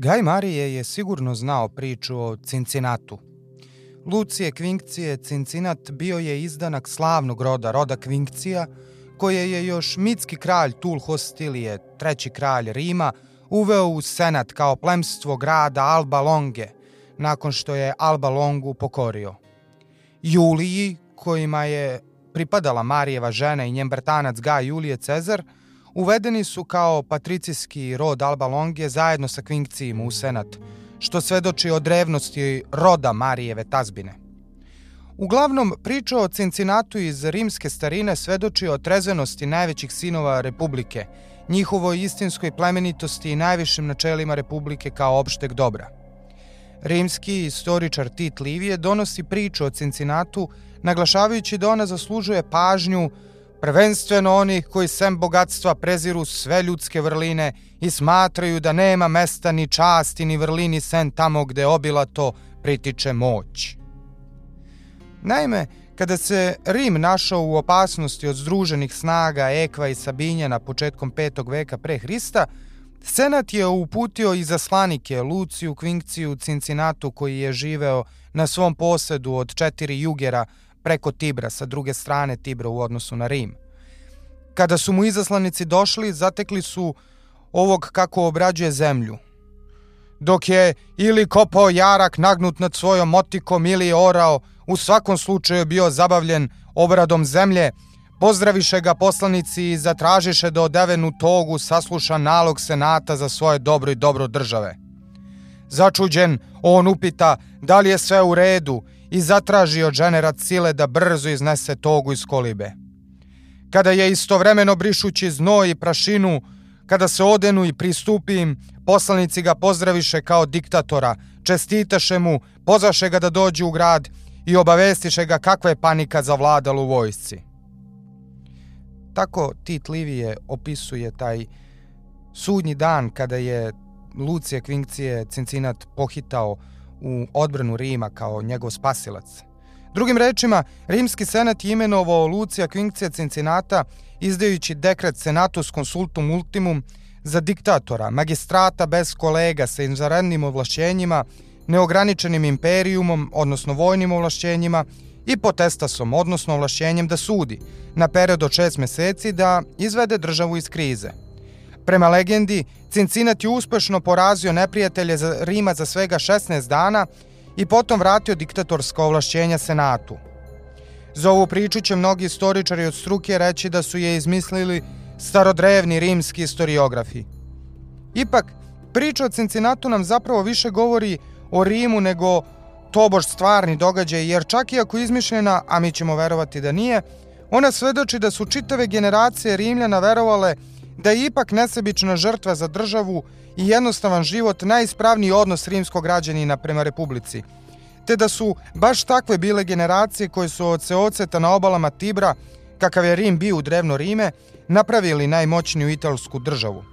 Gaj Marije je sigurno znao priču o Cincinatu. Lucije Kvinkcije Cincinat bio je izdanak slavnog roda, roda Kvinkcija, koje je još mitski kralj Tul Hostilije, treći kralj Rima, uveo u senat kao plemstvo grada Alba Longe, nakon što je Alba Longu pokorio. Juliji, kojima je pripadala Marijeva žena i njen bratanac Gaj Julije Cezar – uvedeni su kao patricijski rod Alba Longe zajedno sa Kvinkcijima u senat, što svedoči o drevnosti roda Marijeve tazbine. Uglavnom, priča o Cincinatu iz rimske starine svedoči o trezvenosti najvećih sinova Republike, njihovoj istinskoj plemenitosti i najvišim načelima Republike kao opšteg dobra. Rimski istoričar Tit Livije donosi priču o Cincinatu, naglašavajući da ona zaslužuje pažnju, prvenstveno onih koji sem bogatstva preziru sve ljudske vrline i smatraju da nema mesta ni časti ni vrlini sen tamo gde obilato pritiče moć. Naime, kada se Rim našao u opasnosti od združenih snaga Ekva i Sabinjana početkom 5. veka pre Hrista, Senat je uputio i zaslanike Luciju Kvinkciju Cincinatu koji je živeo na svom posedu od četiri jugera preko Tibra, sa druge strane Tibra u odnosu na Rim. Kada su mu izaslanici došli, zatekli su ovog kako obrađuje zemlju. Dok je ili kopao jarak nagnut nad svojom motikom ili orao, u svakom slučaju bio zabavljen obradom zemlje, pozdraviše ga poslanici i zatražiše da odevenu togu sasluša nalog senata za svoje dobro i dobro države. Začuđen, on upita da li je sve u redu i zatraži od žene Racile da brzo iznese togu iz kolibe. Kada je istovremeno brišući znoj i prašinu, kada se odenu i pristupi im, poslanici ga pozdraviše kao diktatora, čestitaše mu, pozvaše ga da dođe u grad i obavestiše ga kakva je panika zavladala u vojsci. Tako Tit Livije opisuje taj sudnji dan kada je Lucije Kvinkcije Cincinat pohitao u odbranu Rima kao njegov spasilac. Drugim rečima, rimski senat je imenovao Lucija Kvinkcija Cincinata izdajući dekret Senatus Consultum Ultimum za diktatora, magistrata bez kolega sa izvanrednim ovlašćenjima, neograničenim imperijumom, odnosno vojnim ovlašćenjima, i potestasom, odnosno ovlašćenjem da sudi, na period od šest meseci da izvede državu iz krize. Prema legendi, Cincinat je uspešno porazio neprijatelje za Rima za svega 16 dana i potom vratio diktatorska ovlašćenja Senatu. Za ovu priču će mnogi istoričari od struke reći da su je izmislili starodrevni rimski istoriografi. Ipak, priča o Cincinatu nam zapravo više govori o Rimu nego tobož stvarni događaj, jer čak i ako izmišljena, a mi ćemo verovati da nije, ona svedoči da su čitave generacije Rimljana verovale da je ipak nesebična žrtva za državu i jednostavan život najispravniji odnos rimskog građanina prema republici, te da su baš takve bile generacije koje su od Seoceta na obalama Tibra, kakav je Rim bio u drevno Rime, napravili najmoćniju italsku državu.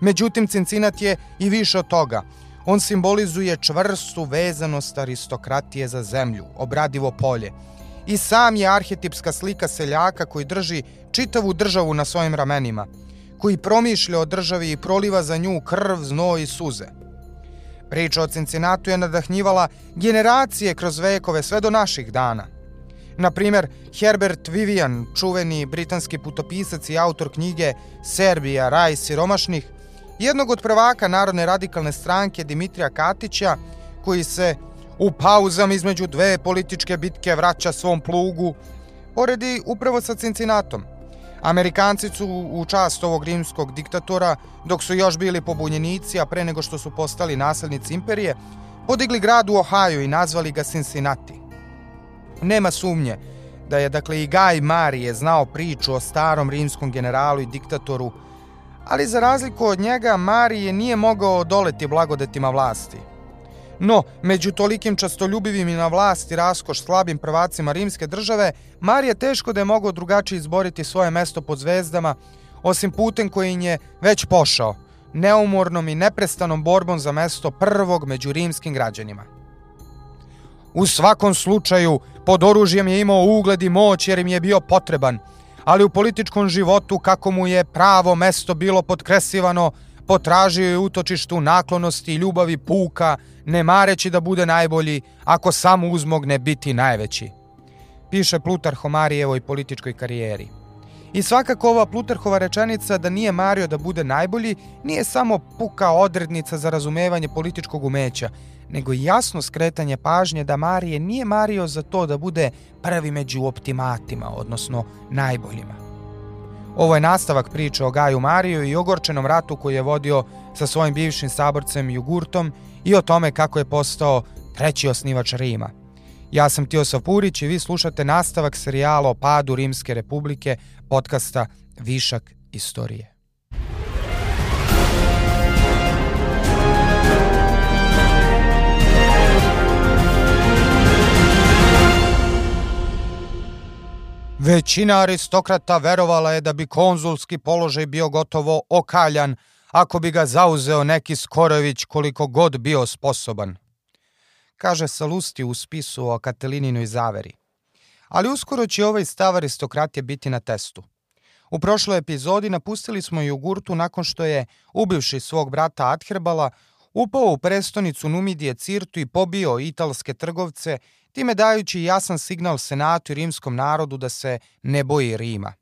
Međutim, Cincinat je i više od toga. On simbolizuje čvrstu vezanost aristokratije za zemlju, obradivo polje. I sam je arhetipska slika seljaka koji drži čitavu državu na svojim ramenima – koji promišlja o državi i proliva za nju krv, znoj i suze. Priča o Cincinatu je nadahnjivala generacije kroz vekove sve do naših dana. Na primer, Herbert Vivian, čuveni britanski putopisac i autor knjige Serbija, raj siromašnih, jednog od prvaka Narodne radikalne stranke Dimitrija Katića, koji se u pauzama između dve političke bitke vraća svom plugu, poredi upravo sa Cincinatom – Amerikanci su u čast ovog rimskog diktatora, dok su još bili pobunjenici, a pre nego što su postali naslednici imperije, podigli grad u Ohio i nazvali ga Cincinnati. Nema sumnje da je dakle i Gaj Marije znao priču o starom rimskom generalu i diktatoru, ali za razliku od njega Marije nije mogao odoleti blagodetima vlasti. No, među tolikim častoljubivim i na vlast i raskoš slabim prvacima rimske države, Marija teško da je mogao drugačije izboriti svoje mesto pod zvezdama, osim putem koji je već pošao, neumornom i neprestanom borbom za mesto prvog među rimskim građanima. U svakom slučaju, pod oružjem je imao ugled i moć jer im je bio potreban, ali u političkom životu kako mu je pravo mesto bilo podkresivano, potražio je utočištu naklonosti i ljubavi puka, ne mareći da bude najbolji, ako samo uzmogne biti najveći. Piše Plutarh o Marijevoj političkoj karijeri. I svakako ova Plutarhova rečenica da nije mario da bude najbolji nije samo puka odrednica za razumevanje političkog umeća, nego jasno skretanje pažnje da Marije nije mario za to da bude prvi među optimatima, odnosno najboljima. Ovo je nastavak priče o Gaju Mariju i ogorčenom ratu koji je vodio sa svojim bivšim saborcem Jugurtom i o tome kako je postao treći osnivač Rima. Ja sam Tiosav Purić i vi slušate nastavak serijala o padu Rimske republike podcasta Višak istorije. Većina aristokrata verovala je da bi konzulski položaj bio gotovo okaljan ako bi ga zauzeo neki Skorović koliko god bio sposoban. Kaže Salusti u spisu o Katelininoj zaveri. Ali uskoro će ovaj stav aristokratije biti na testu. U prošloj epizodi napustili smo Jugurtu nakon što je, ubivši svog brata Adherbala, upao u prestonicu Numidije Cirtu i pobio italske trgovce time dajući jasan signal Senatu i rimskom narodu da se ne boji Rima.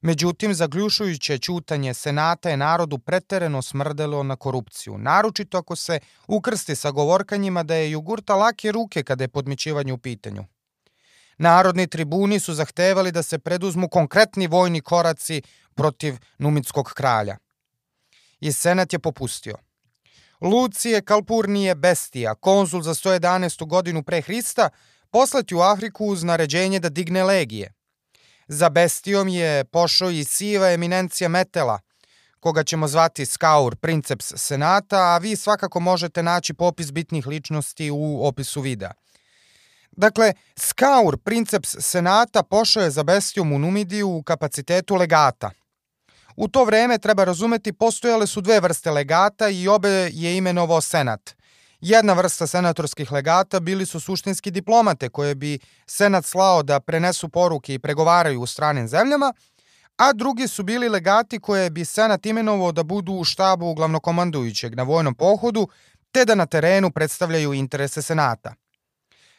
Međutim, zagljušujuće čutanje Senata je narodu pretereno smrdelo na korupciju, naročito ako se ukrsti sa govorkanjima da je jugurta lake ruke kada je podmićivanje u pitanju. Narodni tribuni su zahtevali da se preduzmu konkretni vojni koraci protiv numitskog kralja. I senat je popustio – Lucije Kalpurnije Bestija, konzul za 111. godinu pre Hrista, poslati u Afriku uz naređenje da digne legije. Za Bestijom je pošao i siva eminencija Metela, koga ćemo zvati Skaur, princeps senata, a vi svakako možete naći popis bitnih ličnosti u opisu videa. Dakle, Skaur, princeps senata, pošao je za Bestijom u Numidiju u kapacitetu legata – U to vreme, treba razumeti, postojale su dve vrste legata i obe je imenovao senat. Jedna vrsta senatorskih legata bili su suštinski diplomate koje bi senat slao da prenesu poruke i pregovaraju u stranim zemljama, a drugi su bili legati koje bi senat imenovao da budu u štabu glavnokomandujućeg na vojnom pohodu, te da na terenu predstavljaju interese senata.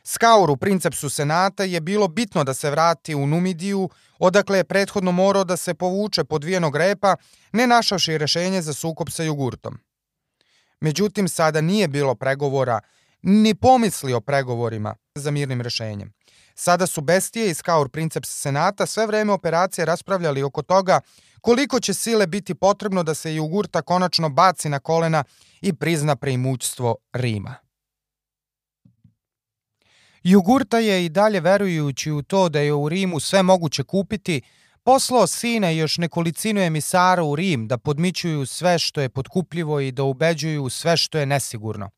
Skauru, princepsu senata, je bilo bitno da se vrati u Numidiju, odakle je prethodno morao da se povuče podvijenog repa, ne našavši rešenje za sukob sa jogurtom. Međutim, sada nije bilo pregovora, ni pomisli o pregovorima za mirnim rešenjem. Sada su Bestije i Skaur princeps senata sve vreme operacije raspravljali oko toga koliko će sile biti potrebno da se jogurta konačno baci na kolena i prizna preimućstvo Rima. Jugurta je i dalje verujući u to da je u Rimu sve moguće kupiti, poslao sina i još nekolicinu emisara u Rim da podmićuju sve što je potkupljivo i da ubeđuju sve što je nesigurno.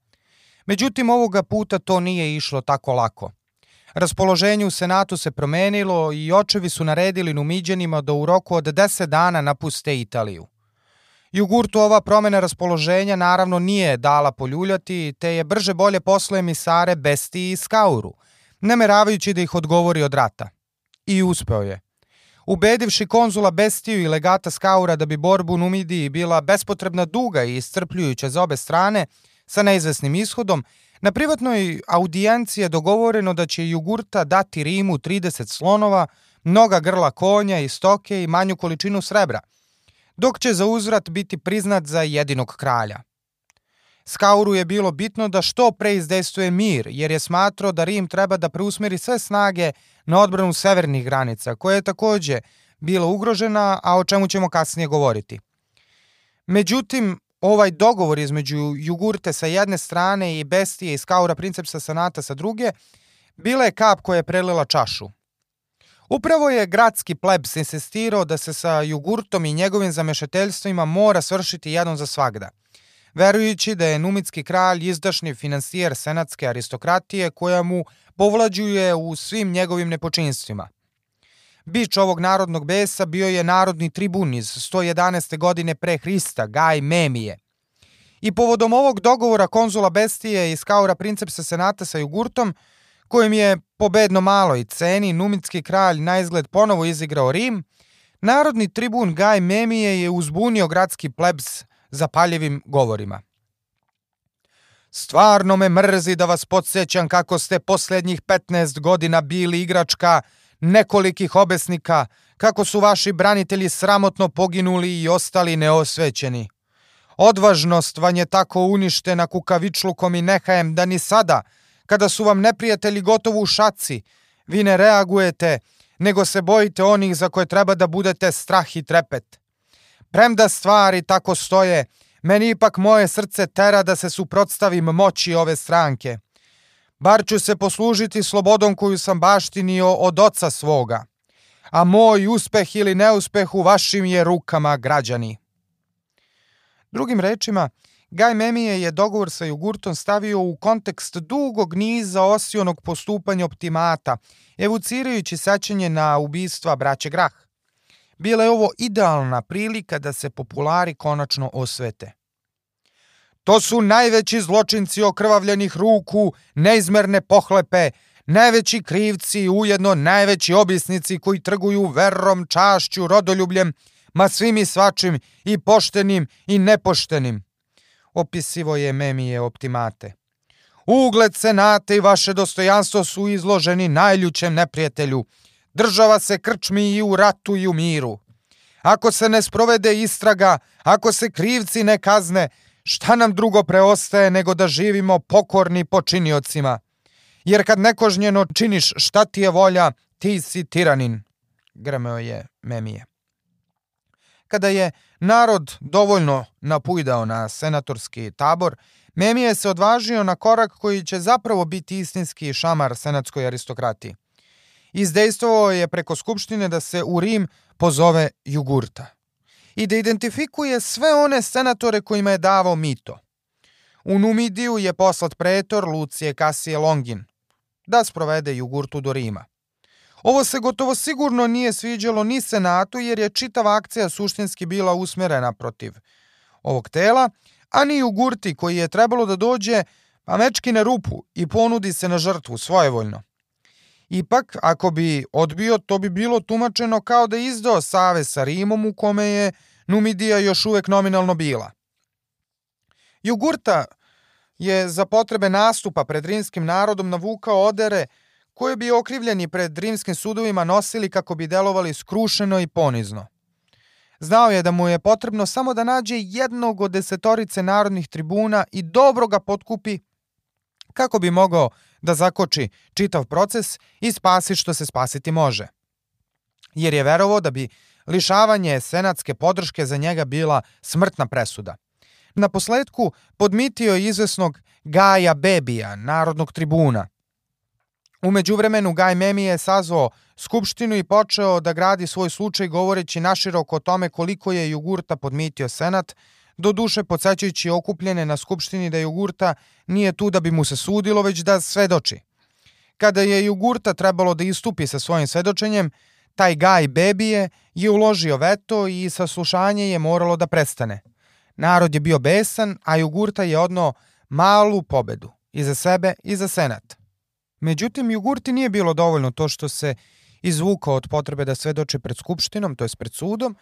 Međutim, ovoga puta to nije išlo tako lako. Raspoloženje u Senatu se promenilo i očevi su naredili Numiđanima da u roku od 10 dana napuste Italiju. Jugurtu ova promena raspoloženja naravno nije dala poljuljati, te je brže bolje poslao emisare Besti i Skauru, nameravajući da ih odgovori od rata. I uspeo je. Ubedivši konzula Bestiju i legata Skaura da bi borbu u Numidiji bila bespotrebna duga i iscrpljujuća za obe strane, sa neizvesnim ishodom, na privatnoj audijenciji je dogovoreno da će Jugurta dati Rimu 30 slonova, mnoga grla konja i stoke i manju količinu srebra – dok će za uzvrat biti priznat za jedinog kralja. Skauru je bilo bitno da što pre izdejstvuje mir, jer je smatrao da Rim treba da preusmeri sve snage na odbranu severnih granica, koja je takođe bila ugrožena, a o čemu ćemo kasnije govoriti. Međutim, ovaj dogovor između Jugurte sa jedne strane i Bestije i Skaura Princepsa Sanata sa druge, bila je kap koja je prelila čašu. Upravo je gradski plebs insistirao da se sa jugurtom i njegovim zamešateljstvima mora svršiti jednom za svagda, verujući da je numitski kralj izdašni finansijer senatske aristokratije koja mu povlađuje u svim njegovim nepočinstvima. Bić ovog narodnog besa bio je narodni tribun iz 111. godine pre Hrista, Gaj Memije. I povodom ovog dogovora konzula Bestije i skaura princepsa senata sa jugurtom, kojem je pobedno maloj ceni numitski kralj na izgled ponovo izigrao Rim, narodni tribun Gaj Memije je uzbunio gradski plebs zapaljivim govorima. Stvarno me mrzi da vas podsjećam kako ste posljednjih 15 godina bili igračka nekolikih obesnika, kako su vaši branitelji sramotno poginuli i ostali neosvećeni. Odvažnost vam je tako uništena kukavičlukom i nehajem da ni sada, kada su vam neprijatelji gotovo u šaci, vi ne reagujete, nego se bojite onih za koje treba da budete strah i trepet. Premda stvari tako stoje, meni ipak moje srce tera da se suprotstavim moći ove stranke. Bar ću se poslužiti slobodom koju sam baštinio od oca svoga. A moj uspeh ili neuspeh u vašim je rukama građani. Drugim rečima, Gaj Memije je dogovor sa jogurtom stavio u kontekst dugog niza osionog postupanja optimata, evucirajući sećanje na ubistva braće Grah. Bila je ovo idealna prilika da se populari konačno osvete. To su najveći zločinci okrvavljenih ruku, neizmerne pohlepe, najveći krivci i ujedno najveći obisnici koji trguju verom, čašću, rodoljubljem, ma svim i svačim, i poštenim i nepoštenim. Opisivo je Memije optimate. Ugled senate i vaše dostojanstvo su izloženi najljućem neprijatelju. Država se krčmi i u ratu i u miru. Ako se ne sprovede istraga, ako se krivci ne kazne, šta nam drugo preostaje nego da živimo pokorni počiniocima? Jer kad nekožnjeno činiš šta ti je volja, ti si tiranin, grmeo je Memije. Kada je narod dovoljno napujdao na senatorski tabor, Memije se odvažio na korak koji će zapravo biti istinski šamar senatskoj aristokratiji. Izdejstvovao je preko skupštine da se u Rim pozove Jugurta i da identifikuje sve one senatore kojima je davao mito. U Numidiju je poslat pretor Lucije Kasije Longin da sprovede Jugurtu do Rima. Ovo se gotovo sigurno nije sviđalo ni Senatu jer je čitava akcija suštinski bila usmerena protiv ovog tela, a ni Jugurti koji je trebalo da dođe pa mečki na rupu i ponudi se na žrtvu svojevoljno. Ipak, ako bi odbio, to bi bilo tumačeno kao da izdao save sa Rimom u kome je Numidija još uvek nominalno bila. Jugurta je za potrebe nastupa pred rimskim narodom navukao odere koje bi okrivljeni pred rimskim sudovima nosili kako bi delovali skrušeno i ponizno. Znao je da mu je potrebno samo da nađe jednog od desetorice narodnih tribuna i dobro ga potkupi kako bi mogao da zakoči čitav proces i spasi što se spasiti može. Jer je verovao da bi lišavanje senatske podrške za njega bila smrtna presuda. Na posledku podmitio je izvesnog Gaja Bebija, narodnog tribuna. Umeđu vremenu Gaj Memi je sazvao skupštinu i počeo da gradi svoj slučaj govoreći naširoko o tome koliko je Jugurta podmitio senat, do duše podsjećajući okupljene na skupštini da Jugurta nije tu da bi mu se sudilo, već da svedoči. Kada je Jugurta trebalo da istupi sa svojim svedočenjem, taj Gaj Bebije je uložio veto i saslušanje je moralo da prestane. Narod je bio besan, a Jugurta je odno malu pobedu i za sebe i za senat. Međutim, Jugurti nije bilo dovoljno to što se izvukao od potrebe da svedoči pred skupštinom, to je pred sudom,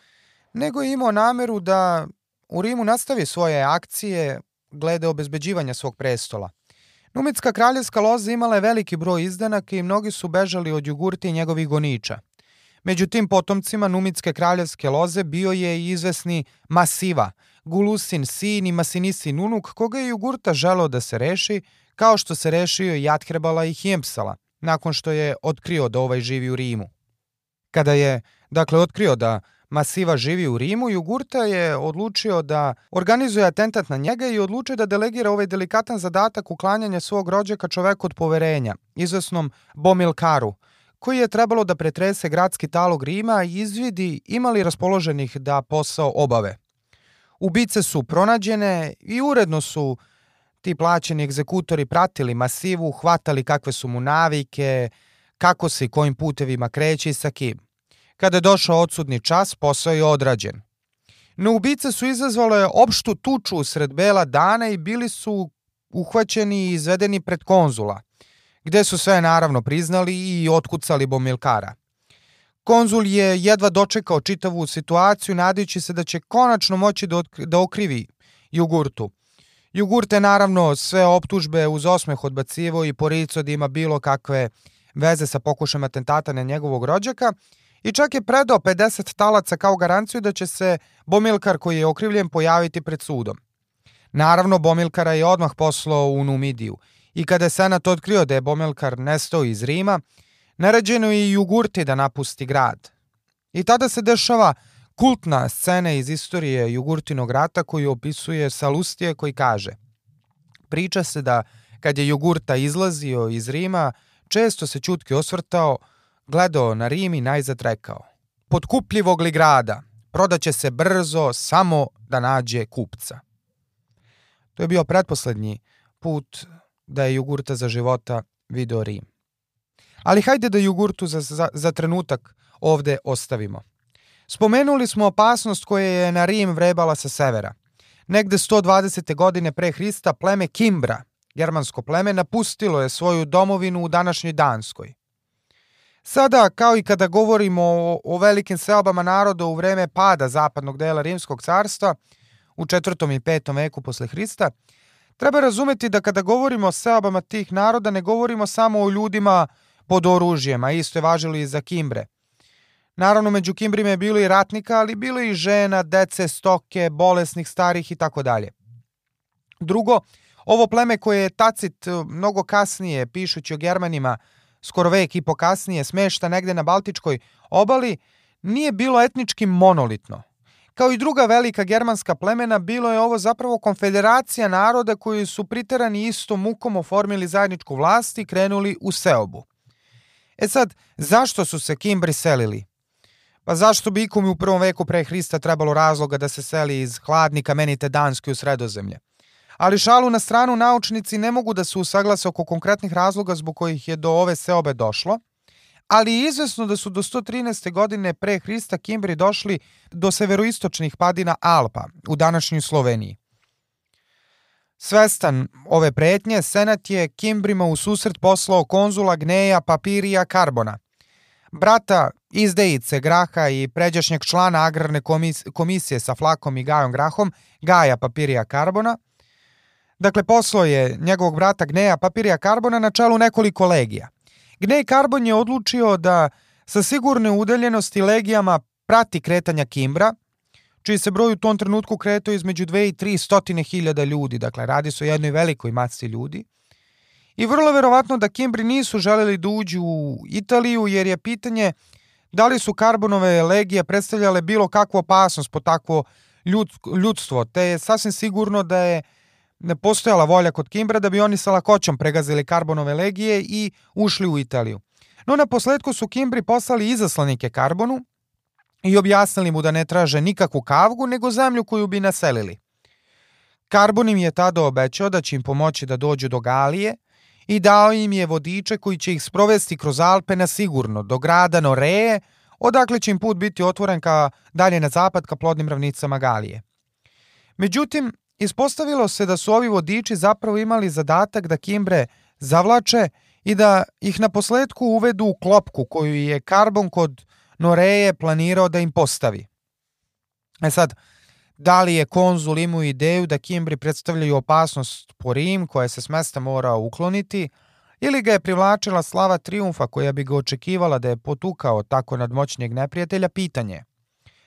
nego je imao nameru da u Rimu nastavi svoje akcije glede obezbeđivanja svog prestola. Numitska kraljevska loza imala je veliki broj izdanaka i mnogi su bežali od Jugurti i njegovih goniča. Među tim potomcima Numitske kraljevske loze bio je i izvesni Masiva, Gulusin sin i Masinisin unuk, koga je Jugurta želeo da se reši, kao što se rešio i Athrebala i Hiempsala, nakon što je otkrio da ovaj živi u Rimu. Kada je, dakle, otkrio da Masiva živi u Rimu, Jugurta je odlučio da organizuje atentat na njega i odlučio da delegira ovaj delikatan zadatak uklanjanja svog rođaka čoveku od poverenja, izvesnom Bomilkaru, koji je trebalo da pretrese gradski talog Rima i izvidi imali raspoloženih da posao obave. Ubice su pronađene i uredno su ti plaćeni egzekutori pratili masivu, hvatali kakve su mu navike, kako se i kojim putevima kreće i sa kim. Kada je došao odsudni čas, posao je odrađen. No ubice su izazvale opštu tuču usred bela dana i bili su uhvaćeni i izvedeni pred konzula, gde su sve naravno priznali i otkucali Bomilkara. Konzul je jedva dočekao čitavu situaciju nadajući se da će konačno moći da, da okrivi Jugurtu. Jugurte naravno sve optužbe uz osmeh odbacivo i porico da ima bilo kakve veze sa pokušajem atentata na njegovog rođaka i čak je predao 50 talaca kao garanciju da će se Bomilkar koji je okrivljen pojaviti pred sudom. Naravno, Bomilkara je odmah poslao u Numidiju i kada je Senat otkrio da je Bomilkar nestao iz Rima, naređeno je i Jugurti da napusti grad. I tada se dešava kultna scena iz istorije Jugurtinog rata koju opisuje Salustije koji kaže Priča se da kad je Jugurta izlazio iz Rima, često se čutki osvrtao, gledao na Rim i najzad rekao Podkupljivog li grada, prodaće se brzo samo da nađe kupca. To je bio pretposlednji put da je Jugurta za života video Rim. Ali hajde da Jugurtu za, za, za trenutak ovde ostavimo. Spomenuli smo opasnost koja je na Rim vrebala sa severa. Negde 120. godine pre Hrista pleme Kimbra, germansko pleme, napustilo je svoju domovinu u današnjoj Danskoj. Sada, kao i kada govorimo o, o velikim seobama naroda u vreme pada zapadnog dela Rimskog carstva, u 4. i 5. veku posle Hrista, treba razumeti da kada govorimo o seobama tih naroda ne govorimo samo o ljudima pod oružjem, a isto je važilo i za Kimbre. Naravno, među Kimbrima je bilo i ratnika, ali bilo i žena, dece, stoke, bolesnih, starih i tako dalje. Drugo, ovo pleme koje je Tacit eh, mnogo kasnije, pišući o Germanima, skoro vek i po kasnije, smešta negde na Baltičkoj obali, nije bilo etnički monolitno. Kao i druga velika germanska plemena, bilo je ovo zapravo konfederacija naroda koji su priterani istom mukom oformili zajedničku vlast i krenuli u seobu. E sad, zašto su se Kimbri selili? Pa zašto bi ikom u prvom veku pre Hrista trebalo razloga da se seli iz hladni kamenite Danske u sredozemlje? Ali šalu na stranu naučnici ne mogu da se usaglase oko konkretnih razloga zbog kojih je do ove seobe došlo, ali je izvesno da su do 113. godine pre Hrista Kimbri došli do severoistočnih padina Alpa u današnjoj Sloveniji. Svestan ove pretnje, Senat je Kimbrima u susret poslao konzula Gneja Papirija Karbona, brata izdejice Graha i pređašnjeg člana agrarne komisije sa Flakom i Gajom Grahom, Gaja Papirija Karbona. Dakle, poslao je njegovog brata Gneja Papirija Karbona na čelu nekoliko legija. Gnej Karbon je odlučio da sa sigurne udeljenosti legijama prati kretanja Kimbra, čiji se broj u tom trenutku kretao između 2 i 3 stotine hiljada ljudi, dakle radi se o jednoj velikoj masi ljudi. I vrlo verovatno da Kimbri nisu želeli da uđu u Italiju jer je pitanje da li su karbonove legije predstavljale bilo kakvu opasnost po takvo ljud, ljudstvo, te je sasvim sigurno da je postojala volja kod Kimbra da bi oni sa lakoćom pregazili karbonove legije i ušli u Italiju. No na posledku su Kimbri poslali izaslanike Karbonu i objasnili mu da ne traže nikakvu kavgu, nego zemlju koju bi naselili. Karbon im je tada obećao da će im pomoći da dođu do Galije i dao im je vodiče koji će ih sprovesti kroz Alpe na sigurno, do grada Noreje, odakle će im put biti otvoren ka dalje na zapad ka plodnim ravnicama Galije. Međutim, ispostavilo se da su ovi vodiči zapravo imali zadatak da Kimbre zavlače i da ih na posledku uvedu u klopku koju je Karbon kod Noreje planirao da im postavi. E sad, da li je konzul imao ideju da Kimbri predstavljaju opasnost po Rim koja se s mesta mora ukloniti, ili ga je privlačila slava triumfa koja bi ga očekivala da je potukao tako nadmoćnjeg neprijatelja, pitanje.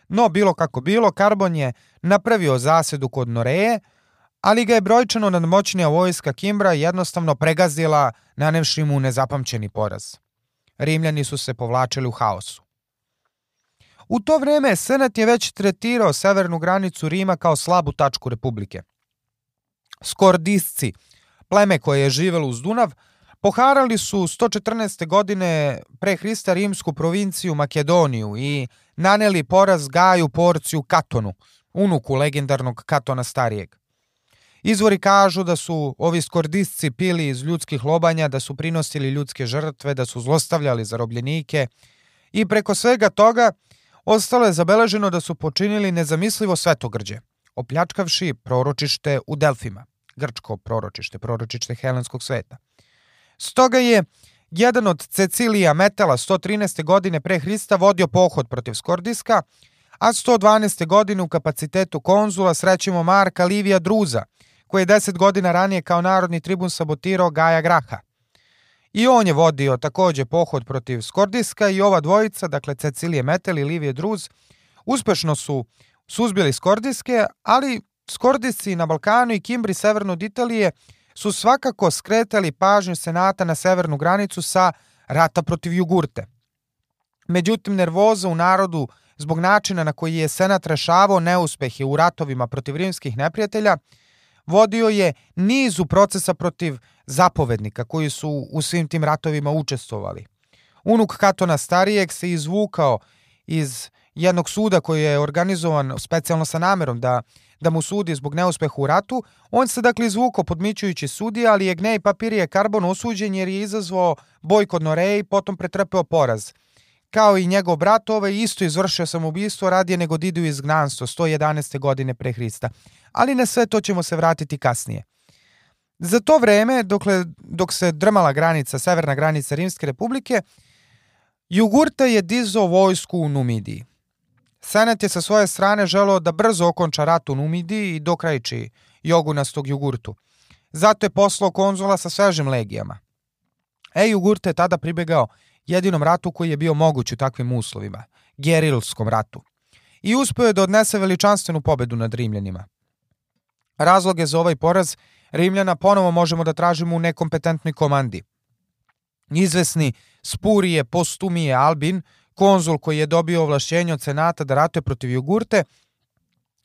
No, bilo kako bilo, Karbon je napravio zasedu kod Noreje, ali ga je brojčano nadmoćnija vojska Kimbra jednostavno pregazila nanevši mu nezapamćeni poraz. Rimljani su se povlačili u haosu. U to vreme Senat je već tretirao severnu granicu Rima kao slabu tačku republike. Skordisci, pleme koje je živelo uz Dunav, poharali su 114. godine pre Hrista rimsku provinciju Makedoniju i naneli poraz Gaju Porciju Katonu, unuku legendarnog Katona Starijeg. Izvori kažu da su ovi skordisci pili iz ljudskih lobanja, da su prinosili ljudske žrtve, da su zlostavljali zarobljenike i preko svega toga ostalo je zabeleženo da su počinili nezamislivo svetogrđe, opljačkavši proročište u Delfima, grčko proročište, proročište helenskog sveta. Stoga je jedan od Cecilija Metela 113. godine pre Hrista vodio pohod protiv Skordiska, a 112. godine u kapacitetu konzula srećemo Marka Livija Druza, koji je 10 godina ranije kao narodni tribun sabotirao Gaja Graha. I on je vodio takođe pohod protiv Skordiska i ova dvojica, dakle Cecilije Metel i Livije Druz, uspešno su suzbili Skordiske, ali Skordisci na Balkanu i Kimbri severno od Italije su svakako skretali pažnju Senata na severnu granicu sa rata protiv Jugurte. Međutim, nervoza u narodu zbog načina na koji je Senat rešavao neuspehe u ratovima protiv rimskih neprijatelja, vodio je nizu procesa protiv zapovednika koji su u svim tim ratovima učestvovali. Unuk Katona Starijeg se izvukao iz jednog suda koji je organizovan specijalno sa namerom da, da mu sudi zbog neuspeha u ratu. On se dakle izvukao podmićujući sudija, ali je Gnej Papirije Karbon osuđen jer je izazvao boj kod Noreji, potom pretrpeo poraz. Kao i njegov brat, ovaj isto izvršio samoubistvo radije nego Didu izgnanstvo 111. godine pre Hrista. Ali na sve to ćemo se vratiti kasnije. Za to vreme, dokle, dok se drmala granica, severna granica Rimske republike, Jugurta je dizao vojsku u Numidiji. Senat je sa svoje strane želeo da brzo okonča rat u Numidiji i dokrajči jogunastog Jugurtu. Zato je poslao konzula sa svežim legijama. E, Jugurta je tada pribegao jedinom ratu koji je bio moguć u takvim uslovima, gerilskom ratu. I uspeo je da odnese veličanstvenu pobedu nad Rimljanima. Razloge za ovaj poraz Rimljana ponovo možemo da tražimo u nekompetentnoj komandi. Izvesni Spurije Postumije Albin, konzul koji je dobio ovlašćenje od senata da ratuje protiv Jugurte,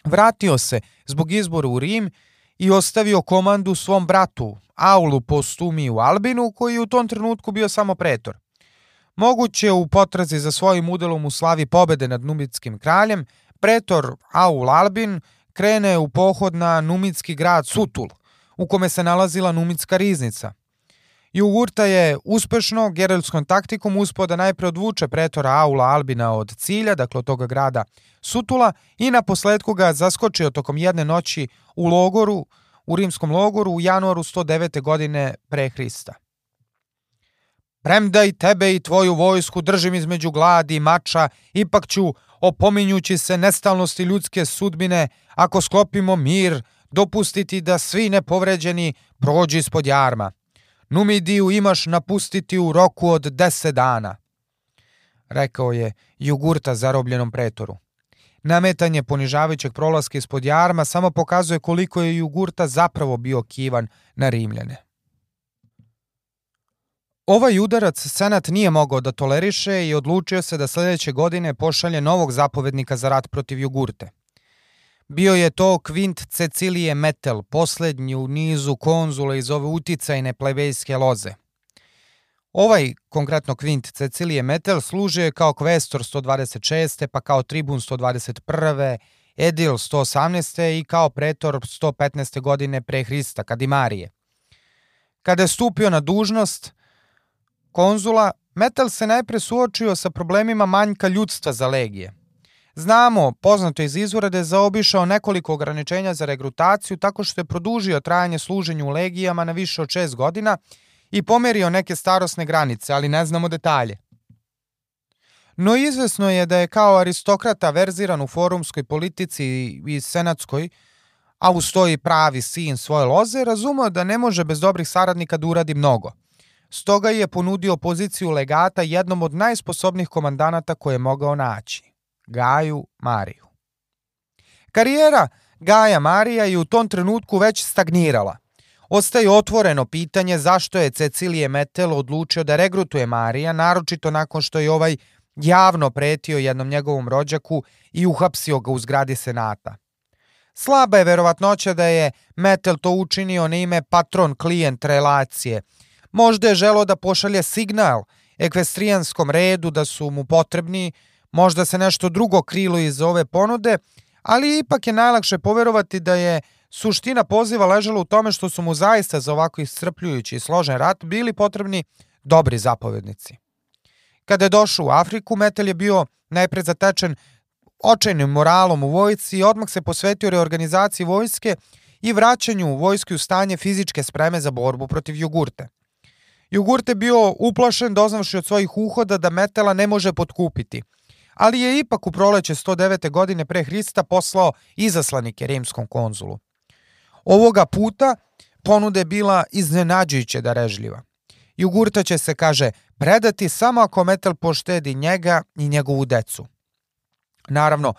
vratio se zbog izbora u Rim i ostavio komandu svom bratu, Aulu Postumiju Albinu, koji je u tom trenutku bio samo pretor. Moguće u potrazi za svojim udelom u slavi pobede nad Numitskim kraljem, pretor Aul Albin krene u pohod na numitski grad Sutul, u kome se nalazila numitska riznica. Jugurta je uspešno gerelskom taktikom uspio da najpre odvuče pretora Aula Albina od cilja, dakle od toga grada Sutula, i na posledku ga zaskočio tokom jedne noći u logoru, u rimskom logoru u januaru 109. godine pre Hrista. Premda i tebe i tvoju vojsku držim između gladi i mača, ipak ću, opominjući se nestalnosti ljudske sudbine, ako sklopimo mir, dopustiti da svi nepovređeni prođu ispod jarma. Numidiju imaš napustiti u roku od deset dana, rekao je Jugurta zarobljenom pretoru. Nametanje ponižavajućeg prolaska ispod jarma samo pokazuje koliko je Jugurta zapravo bio kivan na Rimljane. Ovaj udarac Senat nije mogao da toleriše i odlučio se da sledeće godine pošalje novog zapovednika za rat protiv Jugurte. Bio je to Kvint Cecilije Metel, poslednji u nizu konzula iz ove uticajne plebejske loze. Ovaj, konkretno Kvint Cecilije Metel, služio kao kvestor 126. pa kao tribun 121. Edil 118. i kao pretor 115. godine pre Hrista, Kadimarije. Kada je stupio na dužnost, konzula, Metal se najpre suočio sa problemima manjka ljudstva za legije. Znamo, poznato iz izvora da je zaobišao nekoliko ograničenja za regrutaciju tako što je produžio trajanje služenju u legijama na više od šest godina i pomerio neke starosne granice, ali ne znamo detalje. No izvesno je da je kao aristokrata verziran u forumskoj politici i senatskoj, a ustoji pravi sin svoje loze, razumeo da ne može bez dobrih saradnika da uradi mnogo. Stoga je ponudio poziciju legata jednom od najsposobnijih komandanata koje je mogao naći, Gaju Mariju. Karijera Gaja Marija je u tom trenutku već stagnirala. Ostaje otvoreno pitanje zašto je Cecilije Metel odlučio da regrutuje Marija, naročito nakon što je ovaj javno pretio jednom njegovom rođaku i uhapsio ga u zgradi senata. Slaba je verovatnoća da je Metel to učinio na ime patron-klijent relacije – Možda je želo da pošalje signal ekvestrijanskom redu da su mu potrebni, možda se nešto drugo krilo iz ove ponude, ali ipak je najlakše poverovati da je suština poziva ležala u tome što su mu zaista za ovako iscrpljujući i složen rat bili potrebni dobri zapovednici. Kada je došao u Afriku, Metel je bio najpred zatečen očajnim moralom u vojci i odmah se posvetio reorganizaciji vojske i vraćanju vojske u stanje fizičke spreme za borbu protiv jugurte – Jugurt je bio uplašen doznavši od svojih uhoda da Metela ne može potkupiti, ali je ipak u proleće 109. godine pre Hrista poslao izaslanike rimskom konzulu. Ovoga puta ponude bila iznenađujuće darežljiva. Jugurta će se, kaže, predati samo ako Metel poštedi njega i njegovu decu. Naravno,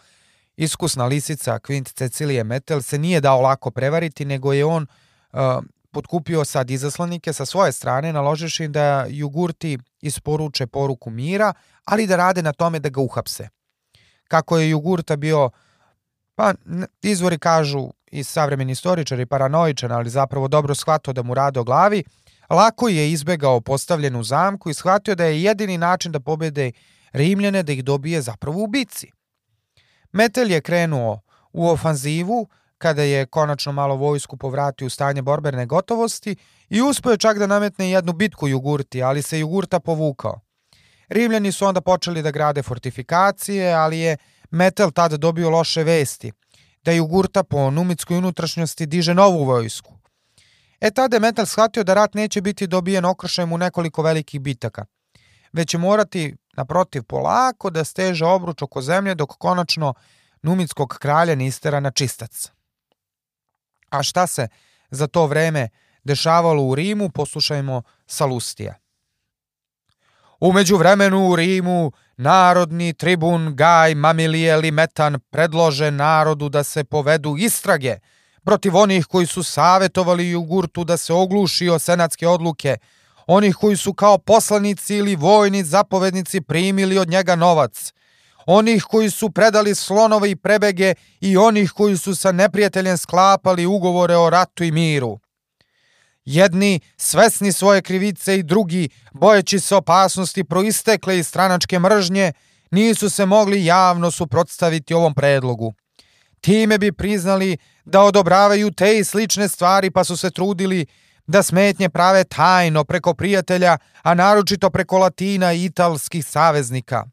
iskusna lisica Kvint Cecilije Metel se nije dao lako prevariti, nego je on uh, potkupio sad izaslanike sa svoje strane, naloživši da Jugurti isporuče poruku mira, ali da rade na tome da ga uhapse. Kako je Jugurta bio, pa izvori kažu i savremeni istoričari paranoičan, ali zapravo dobro shvatio da mu rade o glavi, lako je izbegao postavljenu zamku i shvatio da je jedini način da pobede Rimljane da ih dobije zapravo u bici. Metel je krenuo u ofanzivu, kada je konačno malo vojsku povratio u stanje borberne gotovosti i uspio je čak da nametne jednu bitku Jugurti, ali se Jugurta povukao. Rimljani su onda počeli da grade fortifikacije, ali je Metel tada dobio loše vesti, da Jugurta po numitskoj unutrašnjosti diže novu vojsku. E tada je Metel shvatio da rat neće biti dobijen okršajem u nekoliko velikih bitaka, već će morati, naprotiv, polako da steže obruč oko zemlje dok konačno numitskog kralja ne istera na čistac. A šta se za to vreme dešavalo u Rimu, poslušajmo Salustija. Umeđu vremenu u Rimu narodni tribun Gaj Mamilije Limetan predlože narodu da se povedu istrage protiv onih koji su savetovali Jugurtu da se ogluši o senatske odluke, onih koji su kao poslanici ili vojni zapovednici primili od njega novac, onih koji su predali slonove i prebege i onih koji su sa neprijateljem sklapali ugovore o ratu i miru. Jedni, svesni svoje krivice i drugi, bojeći se opasnosti proistekle iz stranačke mržnje, nisu se mogli javno suprotstaviti ovom predlogu. Time bi priznali da odobravaju te i slične stvari pa su se trudili da smetnje prave tajno preko prijatelja, a naročito preko Latina i italskih saveznika.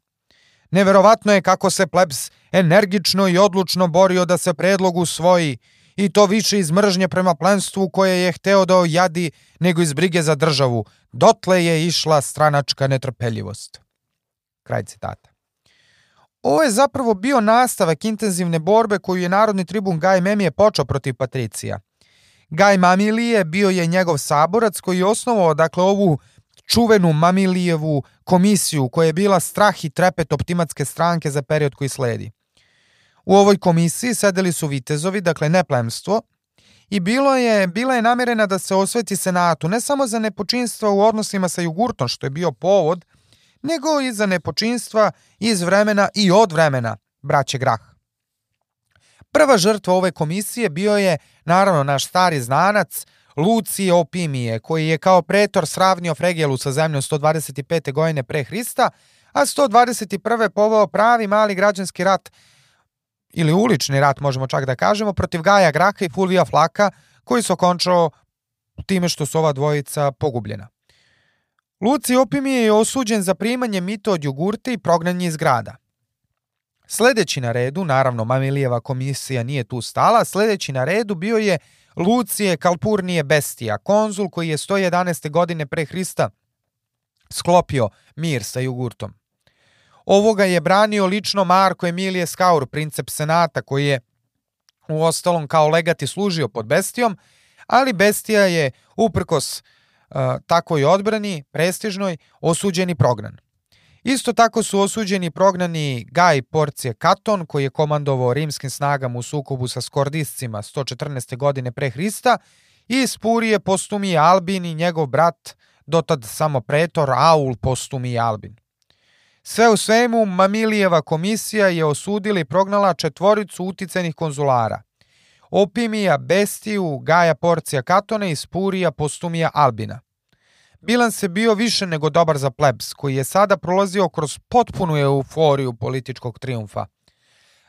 Neverovatno je kako se plebs energično i odlučno borio da se predlog usvoji i to više iz mržnje prema plenstvu koje je hteo da ojadi nego iz brige za državu. Dotle je išla stranačka netrpeljivost. Kraj citata. Ovo je zapravo bio nastavak intenzivne borbe koju je narodni tribun Gaj Memije počeo protiv Patricija. Gaj Mamilije bio je njegov saborac koji je osnovao dakle ovu čuvenu Mamilijevu komisiju koja je bila strah i trepet optimatske stranke za period koji sledi. U ovoj komisiji sedeli su vitezovi, dakle ne plemstvo, i bilo je, bila je namerena da se osveti senatu ne samo za nepočinstva u odnosima sa Jugurtom, što je bio povod, nego i za nepočinstva iz vremena i od vremena braće Grah. Prva žrtva ove komisije bio je, naravno, naš stari znanac, Lucije Opimije, koji je kao pretor sravnio Fregelu sa zemljom 125. godine pre Hrista, a 121. povao pravi mali građanski rat ili ulični rat, možemo čak da kažemo, protiv Gaja Graha i Fulvija Flaka, koji se okončao time što su ova dvojica pogubljena. Luci Opimije je osuđen za primanje mita od jugurte i prognanje iz grada. Sledeći na redu, naravno Mamilijeva komisija nije tu stala, sledeći na redu bio je Lucije Kalpurnije Bestija, konzul koji je 111. godine pre Hrista sklopio mir sa Jugurtom. Ovoga je branio lično Marko Emilije Skaur, princep senata, koji je u ostalom kao legati služio pod Bestijom, ali Bestija je uprkos uh, takvoj odbrani, prestižnoj, osuđen i prognan. Isto tako su osuđeni prognani Gaj Porcije Katon, koji je komandovao rimskim snagama u sukobu sa skordiscima 114. godine pre Hrista, i Spurije Postumije Albin i njegov brat, dotad samo pretor Aul Postumije Albin. Sve u svemu, Mamilijeva komisija je osudila i prognala četvoricu uticenih konzulara. Opimija Bestiju, Gaja Porcija Katona i Spurija Postumija Albina. Bilans je bio više nego dobar za plebs, koji je sada prolazio kroz potpunu euforiju političkog triumfa.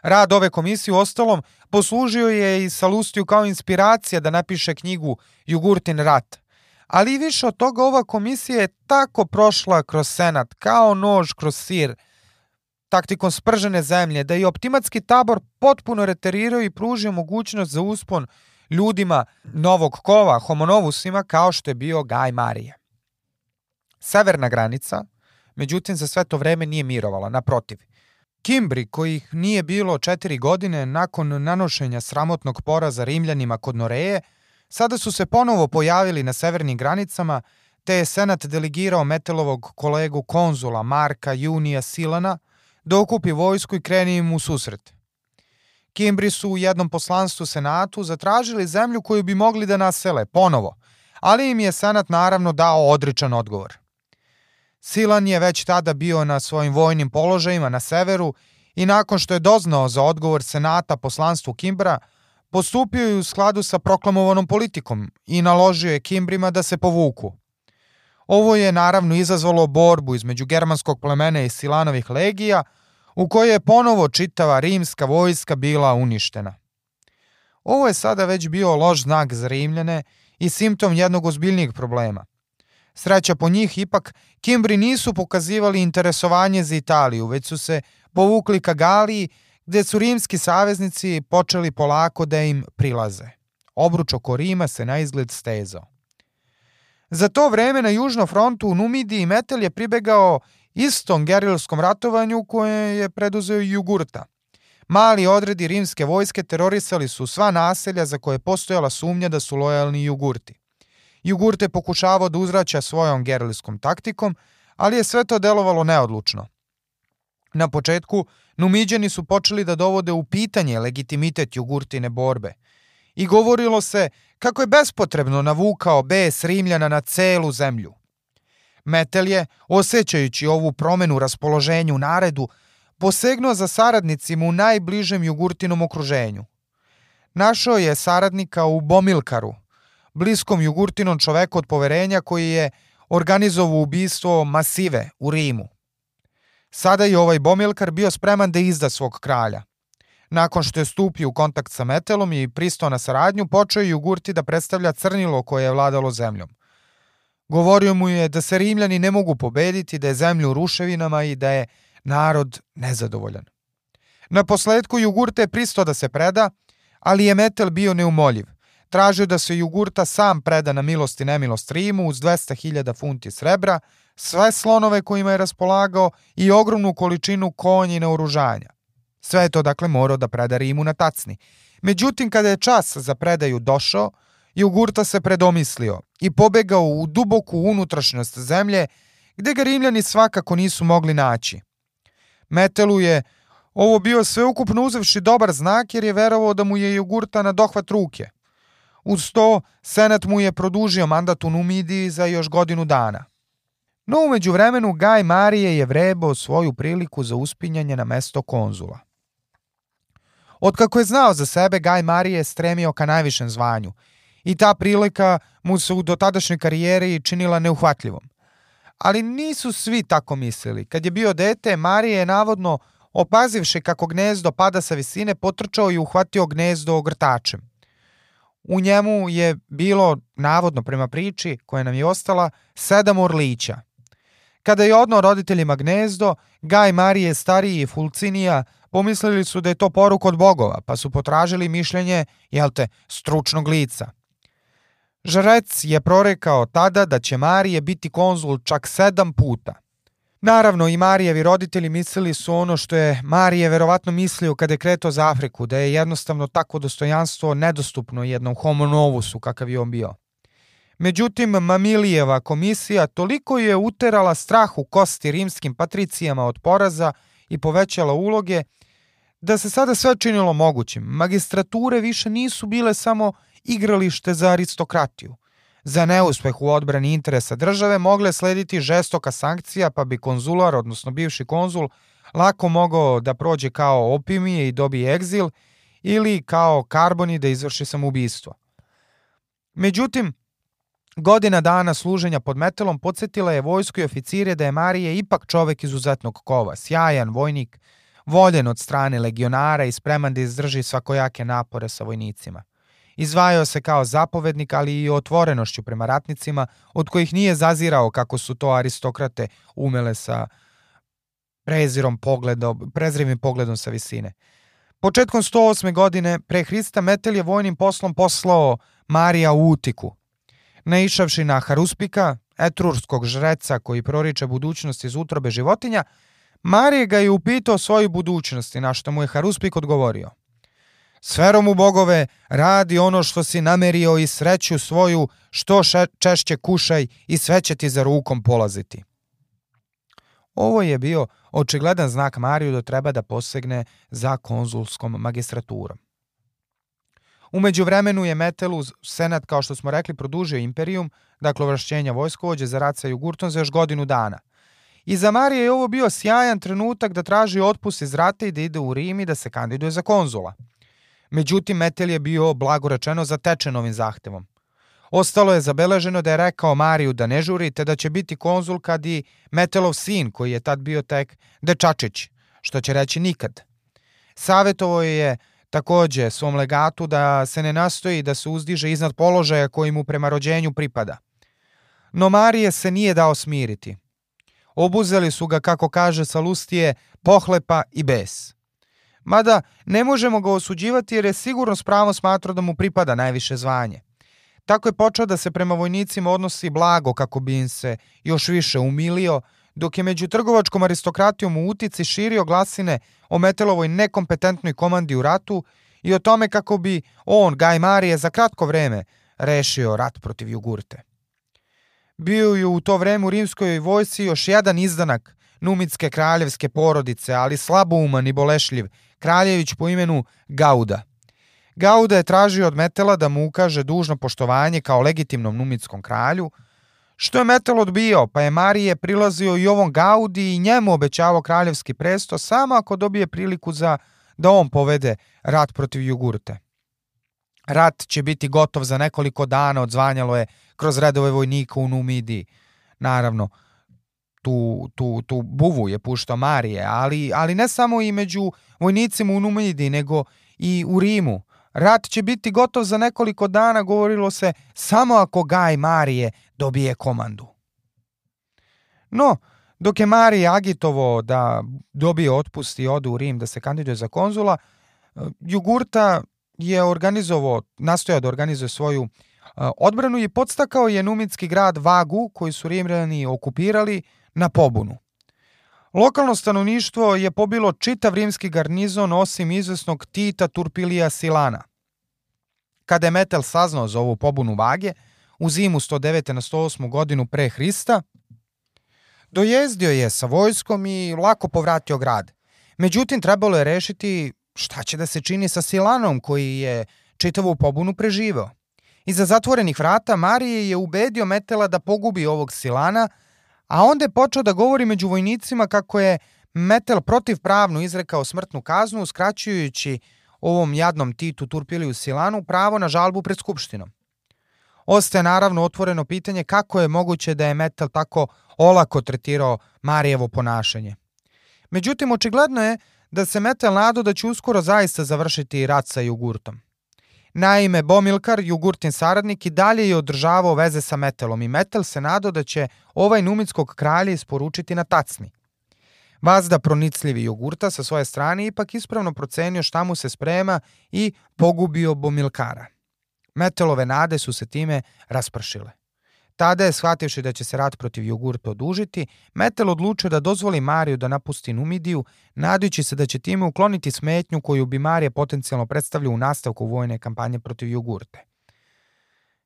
Rad ove komisije u ostalom poslužio je i Salustiju kao inspiracija da napiše knjigu Jugurtin rat. Ali više od toga ova komisija je tako prošla kroz senat, kao nož kroz sir, taktikom spržene zemlje, da je optimatski tabor potpuno reterirao i pružio mogućnost za uspon ljudima novog kova, homonovusima, kao što je bio Gaj Marije. Severna granica, međutim, za sve to vreme nije mirovala, naprotiv. Kimbri, kojih nije bilo četiri godine nakon nanošenja sramotnog poraza Rimljanima kod Noreje, sada su se ponovo pojavili na severnim granicama, te je Senat delegirao Metelovog kolegu konzula Marka Junija Silana da okupi vojsku i kreni im u susret. Kimbri su u jednom poslanstvu Senatu zatražili zemlju koju bi mogli da nasele ponovo, ali im je Senat naravno dao odričan odgovor. Silan je već tada bio na svojim vojnim položajima na severu i nakon što je doznao za odgovor Senata poslanstvu Kimbra, postupio je u skladu sa proklamovanom politikom i naložio je Kimbrima da se povuku. Ovo je naravno izazvalo borbu između germanskog plemena i Silanovih legija, u kojoj je ponovo čitava rimska vojska bila uništena. Ovo je sada već bio loš znak za Rimljane i simptom jednog ozbiljnijeg problema. Sreća po njih, ipak, Kimbri nisu pokazivali interesovanje za Italiju, već su se povukli ka Galiji, gde su rimski saveznici počeli polako da im prilaze. Obruč oko Rima se na izgled stezao. Za to vreme na južnom frontu u Numidiji Metel je pribegao istom gerilskom ratovanju koje je preduzeo Jugurta. Mali odredi rimske vojske terorisali su sva naselja za koje je postojala sumnja da su lojalni Jugurti. Jugurte pokušavao da uzraća svojom gerilskom taktikom, ali je sve to delovalo neodlučno. Na početku, Numiđani su počeli da dovode u pitanje legitimitet Jugurtine borbe i govorilo se kako je bespotrebno navukao bes Rimljana na celu zemlju. Metel je, osjećajući ovu promenu raspoloženju naredu, posegnuo za saradnicima u najbližem Jugurtinom okruženju. Našao je saradnika u Bomilkaru, bliskom Jugurtinom čoveku od poverenja koji je organizovao ubistvo Masive u Rimu. Sada je ovaj Bomilkar bio spreman da izda svog kralja. Nakon što je stupio u kontakt sa Metelom i pristao na saradnju, počeo je Jugurti da predstavlja crnilo koje je vladalo zemljom. Govorio mu je da se Rimljani ne mogu pobediti, da je zemlja u ruševinama i da je narod nezadovoljan. Na posledku Jugurte je pristao da se preda, ali je Metel bio neumoljiv. Tražio da se Jugurta sam preda na milost i nemilost Rimu uz 200.000 funti srebra, sve slonove kojima je raspolagao i ogromnu količinu konja i naoružanja. Sve je to dakle morao da preda Rimu na tacni. Međutim, kada je čas za predaju došao, Jugurta se predomislio i pobegao u duboku unutrašnjost zemlje, gde ga Rimljani svakako nisu mogli naći. Metelu je ovo bio sveukupno uzevši dobar znak jer je verovao da mu je Jugurta na dohvat ruke. Uz to, Senat mu je produžio mandat u Numidiji za još godinu dana. No umeđu vremenu Gaj Marije je vrebao svoju priliku za uspinjanje na mesto konzula. Otkako je znao za sebe, Gaj Marije je stremio ka najvišem zvanju i ta prilika mu se u dotadašnjoj karijeri činila neuhvatljivom. Ali nisu svi tako mislili. Kad je bio dete, Marije je navodno, opazivši kako gnezdo pada sa visine, potrčao i uhvatio gnezdo ogrtačem. U njemu je bilo, navodno prema priči koja nam je ostala, sedam orlića. Kada je odnao roditeljima gnezdo, Gaj Marije stariji i Fulcinija pomislili su da je to poruk od bogova, pa su potražili mišljenje, jel te, stručnog lica. Žrec je prorekao tada da će Marije biti konzul čak sedam puta. Naravno, i Marijevi roditelji mislili su ono što je Marije verovatno mislio kada je kretao za Afriku, da je jednostavno takvo dostojanstvo nedostupno jednom homo novusu kakav je on bio. Međutim, Mamilijeva komisija toliko je uterala strah u kosti rimskim patricijama od poraza i povećala uloge, da se sada sve činilo mogućim. Magistrature više nisu bile samo igralište za aristokratiju. Za neuspeh u odbrani interesa države mogle slediti žestoka sankcija, pa bi konzular, odnosno bivši konzul, lako mogao da prođe kao opimije i dobije egzil ili kao karboni da izvrši samoubistvo. Međutim, godina dana služenja pod metelom podsjetila je vojsko i oficire da je Marije ipak čovek izuzetnog kova, sjajan vojnik, voljen od strane legionara i spreman da izdrži svakojake napore sa vojnicima. Izvajao se kao zapovednik, ali i otvorenošću prema ratnicima, od kojih nije zazirao kako su to aristokrate umele sa prezirom pogledom, prezrivim pogledom sa visine. Početkom 108. godine pre Hrista Metel je vojnim poslom poslao Marija u Utiku. Naišavši na Haruspika, etrurskog žreca koji proriče budućnost iz utrobe životinja, Marije ga je upitao svoju budućnosti, na što mu je Haruspik odgovorio. Sferom u bogove, radi ono što si namerio i sreću svoju, što češće kušaj i sve će ti za rukom polaziti. Ovo je bio očigledan znak Mariju da treba da posegne za konzulskom magistraturom. Umeđu vremenu je Metelu senat, kao što smo rekli, produžio imperijum, dakle ovrašćenja vojskovođe za rat sa Jugurtom za još godinu dana. I za Marije je ovo bio sjajan trenutak da traži otpust iz rata i da ide u Rim i da se kandiduje za konzula. Međutim, Metel je bio, blago rečeno, zatečen ovim zahtevom. Ostalo je zabeleženo da je rekao Mariju da ne žuri, te da će biti konzul kad i Metelov sin, koji je tad bio tek dečačić, što će reći nikad. Savjetovo je takođe svom legatu da se ne nastoji da se uzdiže iznad položaja koji mu prema rođenju pripada. No Marije se nije dao smiriti. Obuzeli su ga, kako kaže Salustije, pohlepa i bes. Mada ne možemo ga osuđivati jer je sigurno s pravom smatrao da mu pripada najviše zvanje. Tako je počeo da se prema vojnicima odnosi blago kako bi im se još više umilio, dok je među trgovačkom aristokratijom u utici širio glasine o Metelovoj nekompetentnoj komandi u ratu i o tome kako bi on, Gaj Marije, za kratko vreme rešio rat protiv Jugurte. Bio je u to vreme u rimskoj vojsci još jedan izdanak numitske kraljevske porodice, ali slabouman i bolešljiv, kraljević po imenu Gauda. Gauda je tražio od Metela da mu ukaže dužno poštovanje kao legitimnom numitskom kralju, što je Metel odbio, pa je Marije prilazio i ovom Gaudi i njemu obećavao kraljevski presto samo ako dobije priliku za da on povede rat protiv Jugurte. Rat će biti gotov za nekoliko dana, odzvanjalo je kroz redove vojnika u Numidiji. Naravno, tu, tu, tu buvu je puštao Marije, ali, ali ne samo i među vojnicima u Numidiji, nego i u Rimu. Rat će biti gotov za nekoliko dana, govorilo se, samo ako Gaj Marije dobije komandu. No, dok je Marije agitovo da dobije otpust i ode u Rim da se kandiduje za konzula, Jugurta je organizovao, nastojao da organizuje svoju odbranu i podstakao je numitski grad Vagu, koji su Rimljani okupirali, na pobunu. Lokalno stanovništvo je pobilo čitav rimski garnizon osim izvesnog Tita Turpilija Silana. Kada je Metel saznao za ovu pobunu Vage, u zimu 109. na 108. godinu pre Hrista, dojezdio je sa vojskom i lako povratio grad. Međutim, trebalo je rešiti šta će da se čini sa Silanom koji je čitavu pobunu preživeo. Iza zatvorenih vrata Marije je ubedio Metela da pogubi ovog Silana, a onda je počeo da govori među vojnicima kako je Metel protivpravno izrekao smrtnu kaznu, skraćujući ovom jadnom Titu Turpiliju Silanu pravo na žalbu pred Skupštinom. Ostaje naravno otvoreno pitanje kako je moguće da je Metel tako olako tretirao Marijevo ponašanje. Međutim, očigledno je da se Metel nadu da će uskoro zaista završiti rat sa Jugurtom. Naime, Bomilkar, Jugurtin saradnik, i dalje je održavao veze sa Metelom i Metel se nadao da će ovaj numitskog kralja isporučiti na tacni. Vazda pronicljivi Jugurta sa svoje strane ipak ispravno procenio šta mu se sprema i pogubio Bomilkara. Metelove nade su se time raspršile. Tada je, shvativši da će se rat protiv Jugurta odužiti, Metel odlučio da dozvoli Mariju da napusti Numidiju, nadajući se da će time ukloniti smetnju koju bi Marija potencijalno predstavljao u nastavku vojne kampanje protiv Jugurte.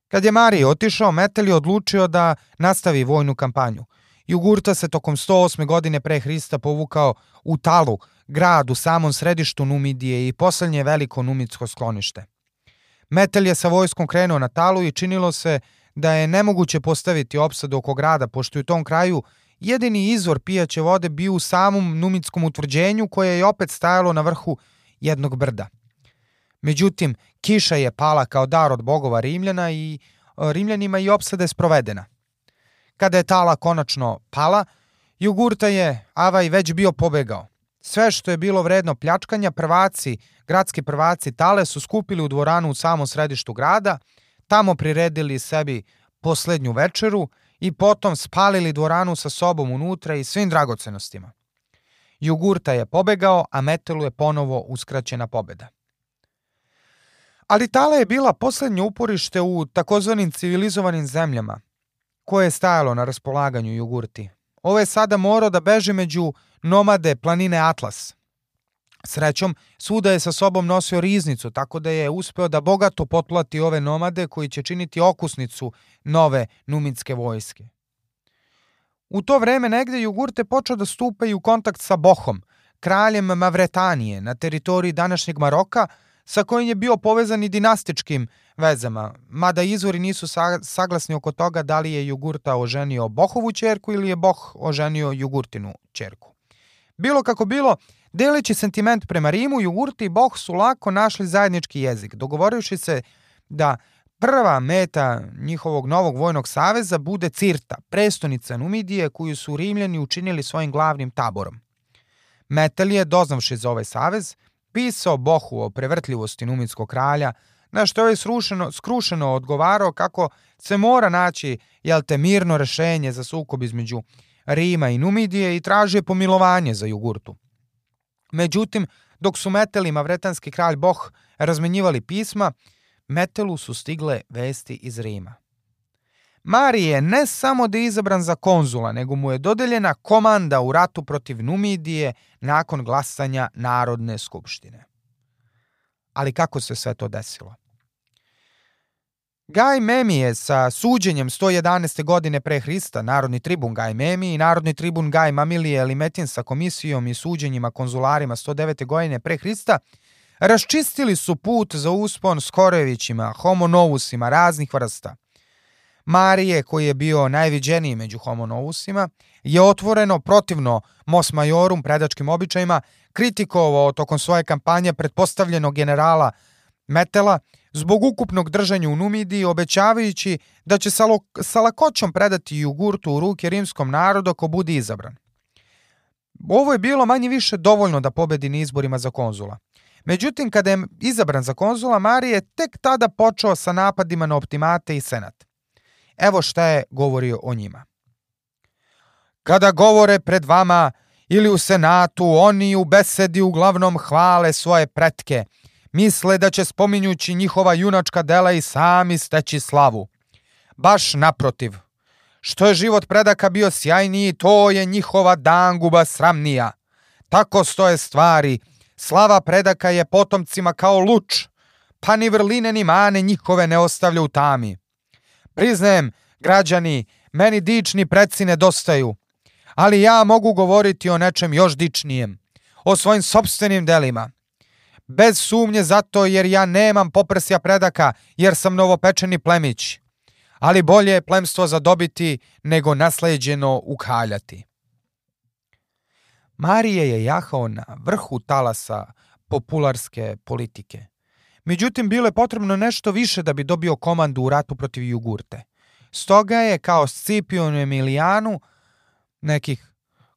Kad je Marija otišao, Metel je odlučio da nastavi vojnu kampanju. Jugurta se tokom 108. godine pre Hrista povukao u Talu, grad u samom središtu Numidije i poslednje veliko numitsko sklonište. Metel je sa vojskom krenuo na Talu i činilo se da je nemoguće postaviti opsadu oko grada, pošto je u tom kraju jedini izvor pijaće vode bio u samom numitskom utvrđenju koje je opet stajalo na vrhu jednog brda. Međutim, kiša je pala kao dar od bogova Rimljana i e, Rimljanima i opsada je sprovedena. Kada je tala konačno pala, Jugurta je Avaj već bio pobegao. Sve što je bilo vredno pljačkanja, prvaci, gradski prvaci Tale su skupili u dvoranu u samom središtu grada – tamo priredili sebi poslednju večeru i potom spalili dvoranu sa sobom unutra i svim dragocenostima. Jugurta je pobegao, a Metelu je ponovo uskraćena pobeda. Ali Tala je bila poslednje uporište u takozvanim civilizovanim zemljama, koje je stajalo na raspolaganju Jugurti. Ovo je sada morao da beže među nomade planine Atlas. Srećom, svuda je sa sobom nosio riznicu, tako da je uspeo da bogato potplati ove nomade koji će činiti okusnicu nove numinske vojske. U to vreme negde Jugurte počeo da stupa i u kontakt sa Bohom, kraljem Mavretanije na teritoriji današnjeg Maroka, sa kojim je bio povezan i dinastičkim vezama, mada izvori nisu saglasni oko toga da li je Jugurta oženio Bohovu čerku ili je Boh oženio Jugurtinu čerku. Bilo kako bilo, deleći sentiment prema Rimu, Jugurti i Boh su lako našli zajednički jezik, dogovorivši se da prva meta njihovog novog vojnog saveza bude Cirta, prestonica Numidije koju su Rimljani učinili svojim glavnim taborom. Metel je, doznavši za ovaj savez, pisao Bohu o prevrtljivosti numidskog kralja, na što je srušeno, skrušeno odgovarao kako se mora naći jel te mirno rešenje za sukob između Rima i Numidije i tražio pomilovanje za Jugurtu. Međutim, dok su Metel i Mavretanski kralj Boh razmenjivali pisma, Metelu su stigle vesti iz Rima. Marije ne samo da je izabran za konzula, nego mu je dodeljena komanda u ratu protiv Numidije nakon glasanja Narodne skupštine. Ali kako se sve to desilo? Gaj Memije sa suđenjem 111. godine pre Hrista, narodni tribun Gaj Memi i narodni tribun Gaj Mamilije Limetin sa komisijom i suđenjima konzularima 109. godine pre Hrista, raščistili su put za uspon Skorevićima, homonovusima raznih vrsta. Marije, koji je bio najviđeniji među homonovusima, je otvoreno protivno Mos Majorum predačkim običajima kritikovao tokom svoje kampanje pretpostavljenog generala Metela zbog ukupnog držanja u Numidiji, obećavajući da će sa, lakoćom predati Jugurtu u ruke rimskom narodu ako bude izabran. Ovo je bilo manje više dovoljno da pobedi na izborima za konzula. Međutim, kada je izabran za konzula, Marije je tek tada počeo sa napadima na optimate i senat. Evo šta je govorio o njima. Kada govore pred vama ili u senatu, oni u besedi uglavnom hvale svoje pretke, misle da će spominjući njihova junačka dela i sami steći slavu. Baš naprotiv, što je život predaka bio sjajniji, to je njihova danguba sramnija. Tako stoje stvari, slava predaka je potomcima kao luč, pa ni vrline ni mane njihove ne ostavlja u tami. Priznajem, građani, meni dični predsi nedostaju, ali ja mogu govoriti o nečem još dičnijem, o svojim sobstvenim delima. Bez sumnje zato jer ja nemam poprsja predaka, jer sam novopečeni plemić. Ali bolje je plemstvo zadobiti nego nasleđeno ukaljati. Marije je jahao na vrhu talasa popularske politike. Međutim, bilo je potrebno nešto više da bi dobio komandu u ratu protiv Jugurte. Stoga je kao Scipion Emilijanu nekih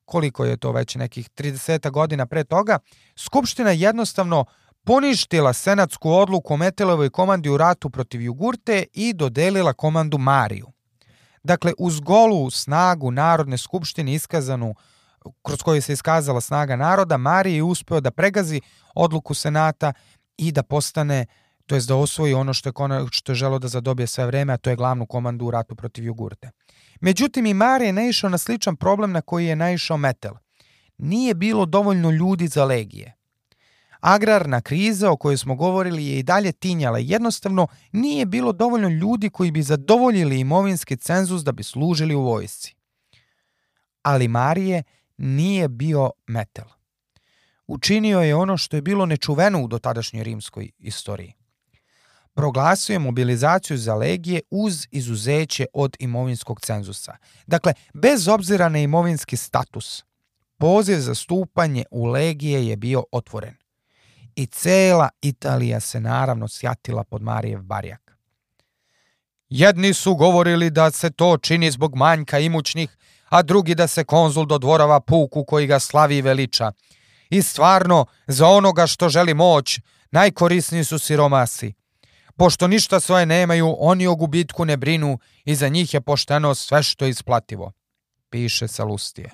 koliko je to već nekih 30 godina pre toga, Skupština jednostavno poništila senatsku odluku o Metelovoj komandi u ratu protiv Jugurte i dodelila komandu Mariju. Dakle, uz golu snagu Narodne skupštine iskazanu kroz koju se iskazala snaga naroda, Marije je uspeo da pregazi odluku Senata i da postane, to jest da osvoji ono što je, što je želo da zadobije sve vreme, a to je glavnu komandu u ratu protiv Jugurte. Međutim, i Mare je naišao na sličan problem na koji je naišao Metel. Nije bilo dovoljno ljudi za legije. Agrarna kriza o kojoj smo govorili je i dalje tinjala. Jednostavno, nije bilo dovoljno ljudi koji bi zadovoljili imovinski cenzus da bi služili u vojsci. Ali Marije nije bio Metel. Učinio je ono što je bilo nečuveno u dotadašnjoj rimskoj istoriji. Proglasio je mobilizaciju za legije uz izuzeće od imovinskog cenzusa. Dakle, bez obzira na imovinski status, poziv za stupanje u legije je bio otvoren. I cela Italija se naravno sjatila pod Marijev barjak. Jedni su govorili da se to čini zbog manjka imućnih, a drugi da se konzul dodvorava puku koji ga slavi i veliča. I stvarno, za onoga što želi moć, najkorisniji su siromasi. Pošto ništa svoje nemaju, oni o gubitku ne brinu i za njih je pošteno sve što je isplativo, piše Salustije.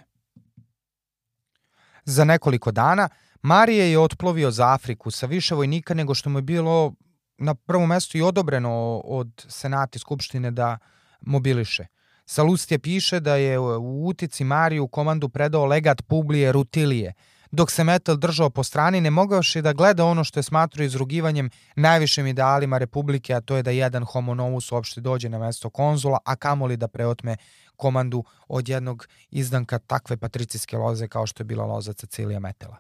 Za nekoliko dana Marije je otplovio za Afriku sa više vojnika nego što mu je bilo na prvom mestu i odobreno od Senati Skupštine da mobiliše. Salustije piše da je u utici Mariju komandu predao legat Publije Rutilije, dok se Metel držao po strani, ne mogavši da gleda ono što je smatrao izrugivanjem najvišim idealima Republike, a to je da jedan homo novus uopšte dođe na mesto konzula, a kamoli da preotme komandu od jednog izdanka takve patricijske loze kao što je bila loza Cecilija Metela.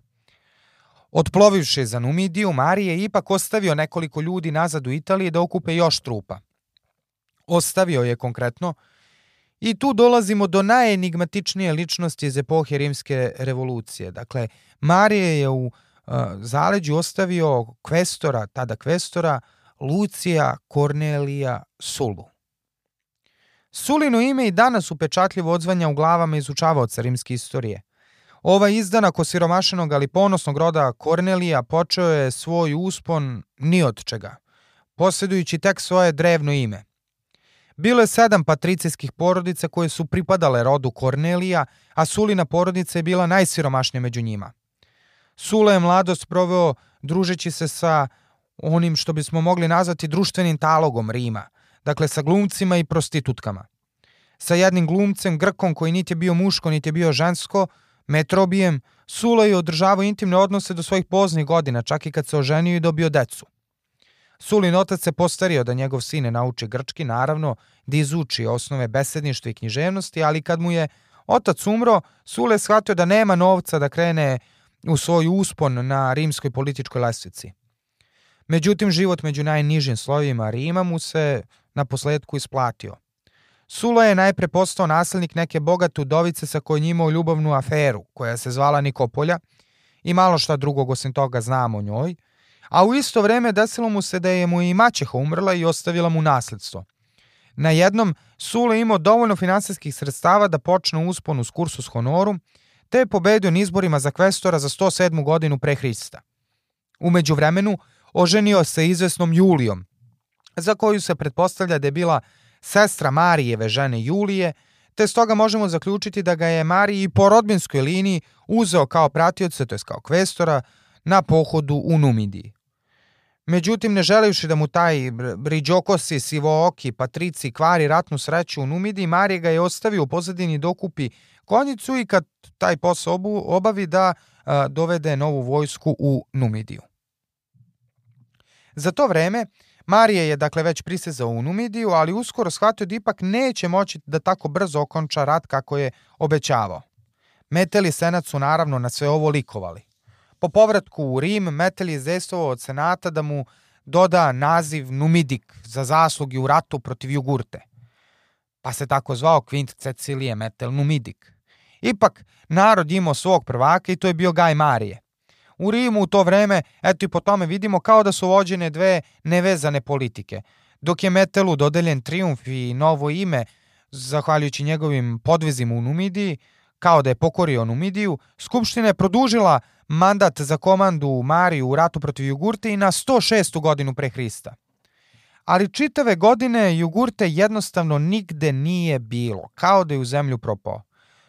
Otplovivši za Numidiju, Marije je ipak ostavio nekoliko ljudi nazad u Italiji da okupe još trupa. Ostavio je konkretno I tu dolazimo do najenigmatičnije ličnosti iz epohe rimske revolucije. Dakle, Marije je u uh, zaleđu ostavio kvestora, tada kvestora, Lucija Kornelija Sulu. Sulino ime i danas upečatljivo odzvanja u glavama izučavaoca rimske istorije. Ovaj izdanak osiromašenog ali ponosnog roda Kornelija počeo je svoj uspon ni od čega, posjedujući tek svoje drevno ime – Bilo je sedam patricijskih porodica koje su pripadale rodu Kornelija, a Sulina porodica je bila najsiromašnija među njima. Sula je mladost proveo družeći se sa onim što bismo mogli nazvati društvenim talogom Rima, dakle sa glumcima i prostitutkama. Sa jednim glumcem, Grkom koji niti je bio muško, niti je bio žensko, Metrobijem, Sula je održavao intimne odnose do svojih poznih godina, čak i kad se oženio i dobio decu. Sulin otac se postario da njegov sine nauči grčki, naravno da izuči osnove besedništva i književnosti, ali kad mu je otac umro, Sule shvatio da nema novca da krene u svoj uspon na rimskoj političkoj lestvici. Međutim, život među najnižim slojima Rima mu se na posledku isplatio. Sula je najpre postao naslednik neke bogate udovice sa kojom imao ljubavnu aferu, koja se zvala Nikopolja, i malo šta drugog osim toga znamo o njoj, a u isto vreme desilo mu se da je mu i maćeha umrla i ostavila mu nasledstvo. Na jednom Sule imao dovoljno finansijskih sredstava da počne uspon s kursus honorum, te je pobedio na izborima za kvestora za 107. godinu pre Hrista. Umeđu vremenu oženio se izvesnom Julijom, za koju se pretpostavlja da je bila sestra Marijeve žene Julije, te stoga možemo zaključiti da ga je Mariji po rodbinskoj liniji uzeo kao pratioce, to je kao kvestora, na pohodu u Numidiji. Međutim, ne želivši da mu taj Briđokosi, Sivooki, Patrici kvari ratnu sreću u Numidiji, Marija ga je ostavio u pozadini dokupi konjicu i kad taj posao obavi da a, dovede novu vojsku u Numidiju. Za to vreme Marije je dakle već prisezao u Numidiju, ali uskoro shvatio da ipak neće moći da tako brzo okonča rat kako je obećavao. Meteli senac su naravno na sve ovo likovali. Po povratku u Rim, Metel je izdejstvovao od senata da mu doda naziv Numidik za zaslugi u ratu protiv Jugurte. Pa se tako zvao Kvint Cecilije Metel Numidik. Ipak, narod imao svog prvaka i to je bio Gaj Marije. U Rimu u to vreme, eto i po tome vidimo kao da su vođene dve nevezane politike. Dok je Metelu dodeljen triumf i novo ime, zahvaljujući njegovim podvezima u Numidiji, kao da je pokorio Numidiju, Skupština je produžila mandat za komandu Mariju u ratu protiv Jugurte i na 106. godinu pre Hrista. Ali čitave godine Jugurte jednostavno nigde nije bilo, kao da je u zemlju propao.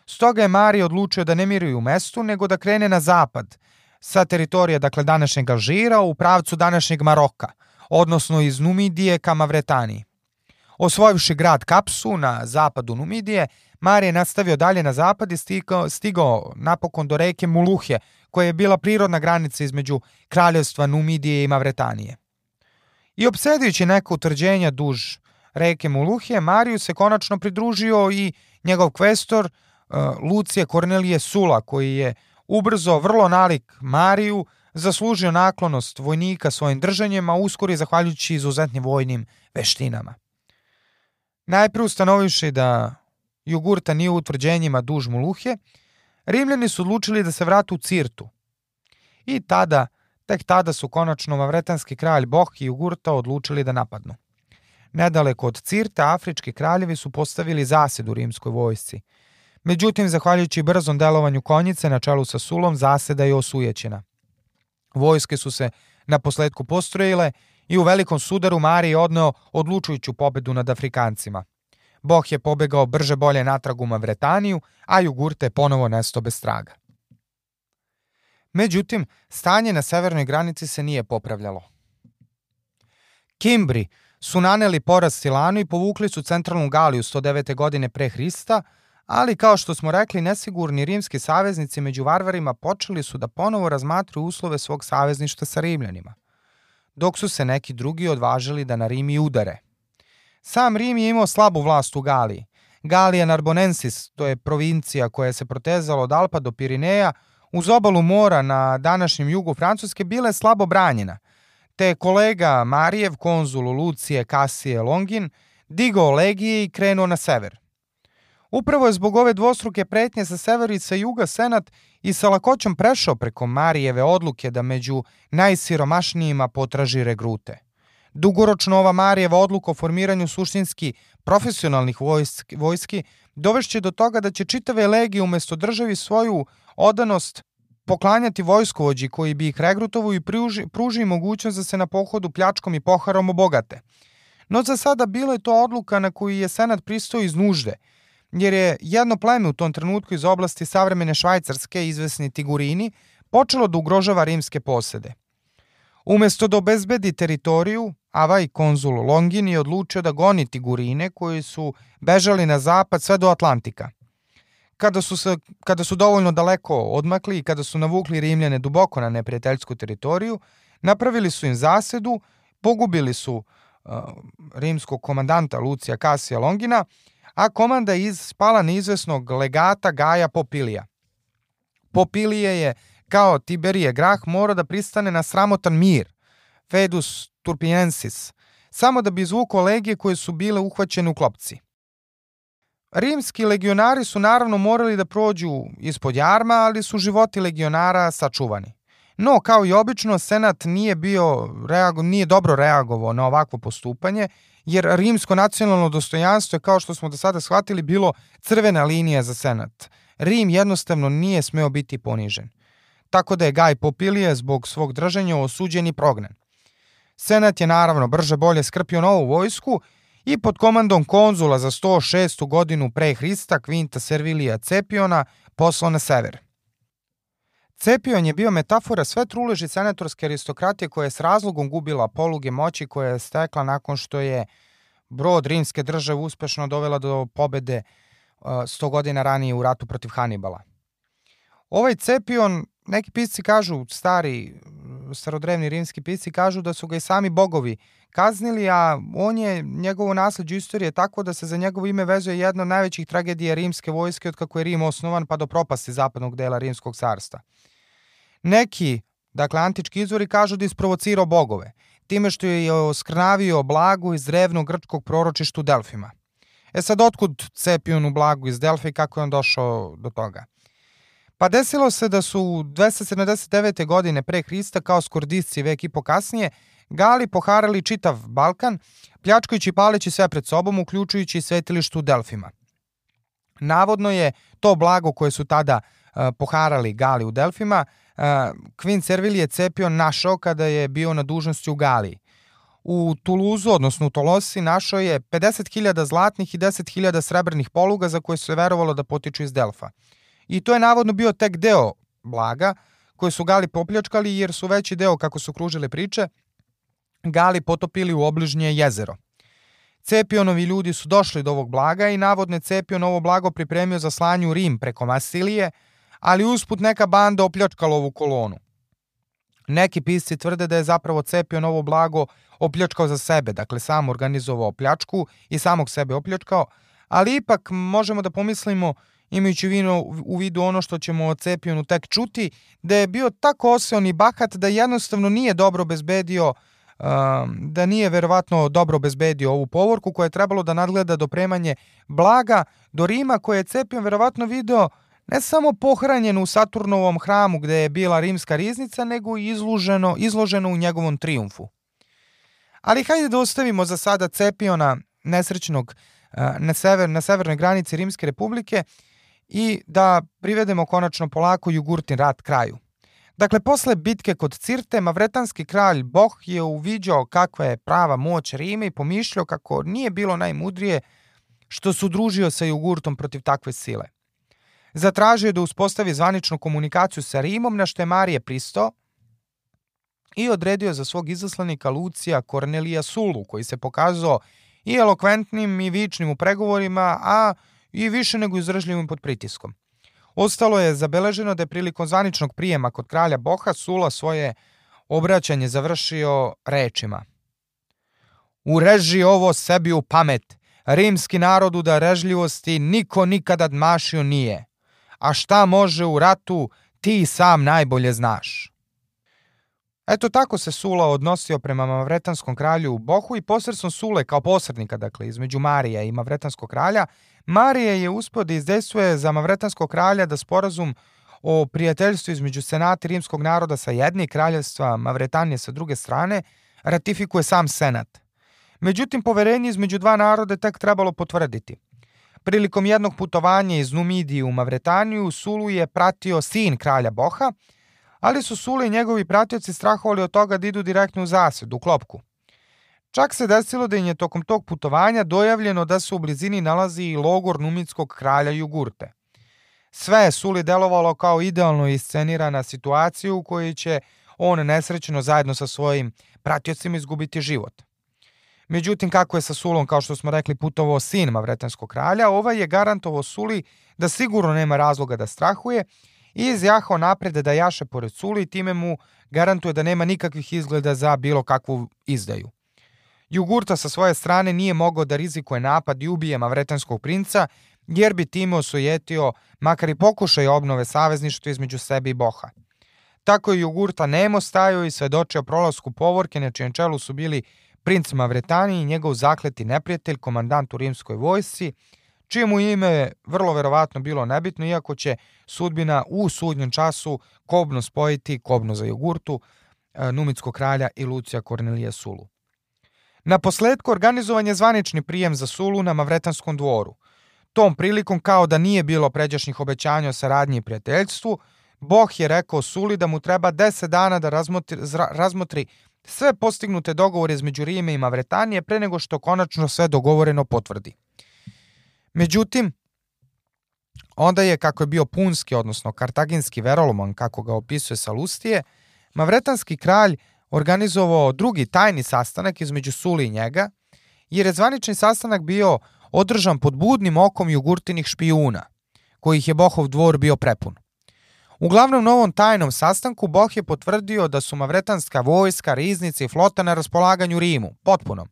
Stoga je Marija odlučio da ne miruje u mestu, nego da krene na zapad, sa teritorija dakle današnjeg Alžira u pravcu današnjeg Maroka, odnosno iz Numidije ka Mavretaniji. Osvojivši grad Kapsu na zapadu Numidije, Marije nastavio dalje na zapad i stigao, stigao napokon do reke Muluhje, koja je bila prirodna granica između kraljevstva Numidije i Mavretanije. I obsedijući neka utvrđenja duž reke Muluhje, Mariju se konačno pridružio i njegov kvestor uh, Lucije Kornelije Sula, koji je ubrzo vrlo nalik Mariju, zaslužio naklonost vojnika svojim držanjem, a uskoro je zahvaljujući izuzetnim vojnim veštinama. Najpre ustanovivši da Jugurta nije u utvrđenjima duž Muluhje, Rimljani su odlučili da se vratu u Cirtu. I tada, tek tada su konačno mavretanski kralj Boh i Jugurta odlučili da napadnu. Nedaleko od Cirte, afrički kraljevi su postavili zased u rimskoj vojsci. Međutim, zahvaljujući brzom delovanju konjice na čelu sa Sulom, zaseda je osujećena. Vojske su se na posledku postrojile i u velikom sudaru Mariji odneo odlučujuću pobedu nad Afrikancima – Boh je pobegao brže bolje natrag u Mavretaniju, a Jugurte ponovo nesto bez traga. Međutim, stanje na severnoj granici se nije popravljalo. Kimbri, su naneli poraz Silanu i povukli su centralnu Galiju 109. godine pre Hrista, ali kao što smo rekli, nesigurni rimski saveznici među varvarima počeli su da ponovo razmatruju uslove svog savezništva sa Rimljanima, dok su se neki drugi odvažili da na Rim i udare. Sam Rim je imao slabu vlast u Galiji. Galija Narbonensis, to je provincija koja se protezala od Alpa do Pirineja, uz obalu mora na današnjem jugu Francuske bila je slabo branjena, te kolega Marijev, konzul Lucije Kasije Longin, digao legije i krenuo na sever. Upravo je zbog ove dvostruke pretnje sa severa i sa juga Senat i sa lakoćom prešao preko Marijeve odluke da među najsiromašnijima potraži regrute. Dugoročno ova Marijeva odluka o formiranju suštinski profesionalnih vojski, vojski dovešće do toga da će čitave legije umesto državi svoju odanost poklanjati vojskovođi koji bi ih regrutovo i pruži, pruži mogućnost da se na pohodu pljačkom i poharom obogate. No za sada bila je to odluka na koju je Senat pristao iz nužde, jer je jedno pleme u tom trenutku iz oblasti savremene Švajcarske, izvesni Tigurini, počelo da ugrožava rimske posede. Umesto da obezbedi teritoriju, Avaj konzul Longin je odlučio da goni Tigurine koji su bežali na zapad sve do Atlantika – kada su, se, kada su dovoljno daleko odmakli i kada su navukli Rimljane duboko na neprijateljsku teritoriju, napravili su im zasedu, pogubili su uh, rimskog komandanta Lucija Kasija Longina, a komanda je iz, spala neizvesnog legata Gaja Popilija. Popilije je, kao Tiberije Grah, morao da pristane na sramotan mir, Fedus Turpiensis, samo da bi izvukao legije koje su bile uhvaćene u klopci. Rimski legionari su naravno morali da prođu ispod jarma, ali su životi legionara sačuvani. No, kao i obično, Senat nije bio reago, nije dobro reagovao na ovakvo postupanje, jer rimsko nacionalno dostojanstvo je, kao što smo do sada shvatili, bilo crvena linija za Senat. Rim jednostavno nije smeo biti ponižen. Tako da je Gaj Popilije zbog svog držanja osuđen i prognen. Senat je naravno brže bolje skrpio novu vojsku i pod komandom konzula za 106. godinu pre Hrista Kvinta Servilija Cepiona poslao na sever. Cepion je bio metafora sve truleži senatorske aristokratije koja je s razlogom gubila poluge moći koje je stekla nakon što je brod rimske države uspešno dovela do pobede 100 godina ranije u ratu protiv Hanibala. Ovaj Cepion, neki pisci kažu, stari starodrevni rimski pisci kažu da su ga i sami bogovi kaznili, a on je, njegovo nasledđe istorije tako da se za njegovo ime vezuje jedna od najvećih tragedija rimske vojske od kako je Rim osnovan pa do propasti zapadnog dela rimskog carstva. Neki, dakle antički izvori kažu da isprovocirao bogove, time što je oskrnavio blagu iz drevnog grčkog proročišta u Delfima. E sad, otkud Cepion u blagu iz Delfi kako je on došao do toga? Pa desilo se da su 279. godine pre Hrista kao skordisci vek i po kasnije Gali poharali čitav Balkan, pljačkajući i paleći sve pred sobom, uključujući svetilištu u Delfima. Navodno je to blago koje su tada uh, poharali Gali u Delfima, uh, Queen Servilije Cepion našao kada je bio na dužnosti u Galiji. U Tuluzu, odnosno u Tolosi, našao je 50.000 zlatnih i 10.000 srebrnih poluga za koje se verovalo da potiču iz Delfa. I to je navodno bio tek deo blaga koje su Gali popljačkali jer su veći deo, kako su kružile priče, Gali potopili u obližnje jezero. Cepionovi ljudi su došli do ovog blaga i navodne Cepion ovo blago pripremio za slanju u Rim preko Masilije, ali usput neka banda opljačkala ovu kolonu. Neki pisci tvrde da je zapravo Cepion ovo blago opljačkao za sebe, dakle sam organizovao pljačku i samog sebe opljačkao, ali ipak možemo da pomislimo imajući vino u vidu ono što ćemo o Cepionu tek čuti, da je bio tako oseon i bahat da jednostavno nije dobro bezbedio da nije verovatno dobro bezbedio ovu povorku koja je trebalo da nadgleda dopremanje blaga do Rima koje je Cepion verovatno video ne samo pohranjen u Saturnovom hramu gde je bila rimska riznica, nego i izloženo, izloženo u njegovom triumfu. Ali hajde da ostavimo za sada Cepiona nesrećnog na, sever, na severnoj granici Rimske republike i da privedemo konačno polako Jugurtin rat kraju. Dakle, posle bitke kod Cirte, mavretanski kralj Boh je uviđao kakva je prava moć Rime i pomišljao kako nije bilo najmudrije što su družio sa Jugurtom protiv takve sile. Zatražio je da uspostavi zvaničnu komunikaciju sa Rimom, na što je Marije pristao, i odredio za svog izaslanika Lucija Kornelija Sulu, koji se pokazao i elokventnim i vičnim u pregovorima, a i više nego izražljivim pod pritiskom. Ostalo je zabeleženo da je prilikom zvaničnog prijema kod kralja Boha Sula svoje obraćanje završio rečima. Ureži ovo sebi u pamet, rimski narodu da režljivosti niko nikada mašio nije, a šta može u ratu ti sam najbolje znaš. Eto tako se Sula odnosio prema Mavretanskom kralju u Bohu i posredstvom Sule kao posrednika, dakle, između Marija i Mavretanskog kralja, Marije je uspio da izdejstvuje za Mavretanskog kralja da sporazum o prijateljstvu između senata rimskog naroda sa jedne i kraljevstva Mavretanije sa druge strane ratifikuje sam senat. Međutim, poverenje između dva naroda tek trebalo potvrditi. Prilikom jednog putovanja iz Numidije u Mavretaniju, Sulu je pratio sin kralja Boha, ali su Sule i njegovi pratioci strahovali od toga da idu direktno u zased, u klopku. Čak se desilo da im je tokom tog putovanja dojavljeno da se u blizini nalazi i logor numitskog kralja Jugurte. Sve je Suli delovalo kao idealno iscenirana situacija u kojoj će on nesrećno zajedno sa svojim pratiocima izgubiti život. Međutim, kako je sa Sulom, kao što smo rekli, putovao sin Mavretanskog kralja, ovaj je garantovao Suli da sigurno nema razloga da strahuje i izjahao napred da jaše pored Suli i time mu garantuje da nema nikakvih izgleda za bilo kakvu izdaju. Jugurta sa svoje strane nije mogao da rizikuje napad i ubije Mavretanskog princa, jer bi time osujetio makar i pokušaj obnove savezništva između sebe i Boha. Tako je Jugurta nemo stajao i svedočio prolasku povorke na čijem čelu su bili princ Mavretaniji i njegov zakleti neprijatelj, komandant u rimskoj vojsci, čije mu ime vrlo verovatno bilo nebitno, iako će sudbina u sudnjem času kobno spojiti, kobno za jogurtu, e, Numitskog kralja i Lucija Kornelija Sulu. Na posledku organizovan je zvanični prijem za Sulu na Mavretanskom dvoru. Tom prilikom, kao da nije bilo pređašnjih obećanja o saradnji i prijateljstvu, Boh je rekao Suli da mu treba 10 dana da razmotri, razmotri sve postignute dogovore između Rime i Mavretanije pre nego što konačno sve dogovoreno potvrdi. Međutim, onda je, kako je bio punski, odnosno kartaginski veroloman, kako ga opisuje Salustije, Mavretanski kralj organizovao drugi tajni sastanak između Suli i njega, jer je zvanični sastanak bio održan pod budnim okom jugurtinih špijuna, kojih je Bohov dvor bio prepun. Uglavnom novom tajnom sastanku Boh je potvrdio da su Mavretanska vojska, riznice i flota na raspolaganju Rimu, potpunom.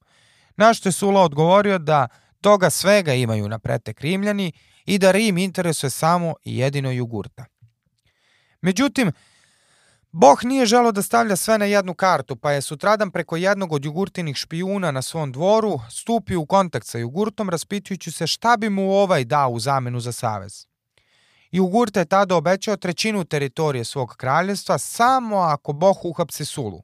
Na što je Sula odgovorio da toga svega imaju na pretek Rimljani i da Rim interesuje samo i jedino Jugurta. Međutim, Boh nije želo da stavlja sve na jednu kartu, pa je sutradan preko jednog od jugurtinih špijuna na svom dvoru stupio u kontakt sa jugurtom raspitujući se šta bi mu ovaj dao u zamenu za savez. Jugurta je tada obećao trećinu teritorije svog kraljevstva samo ako Boh uhapsi Sulu.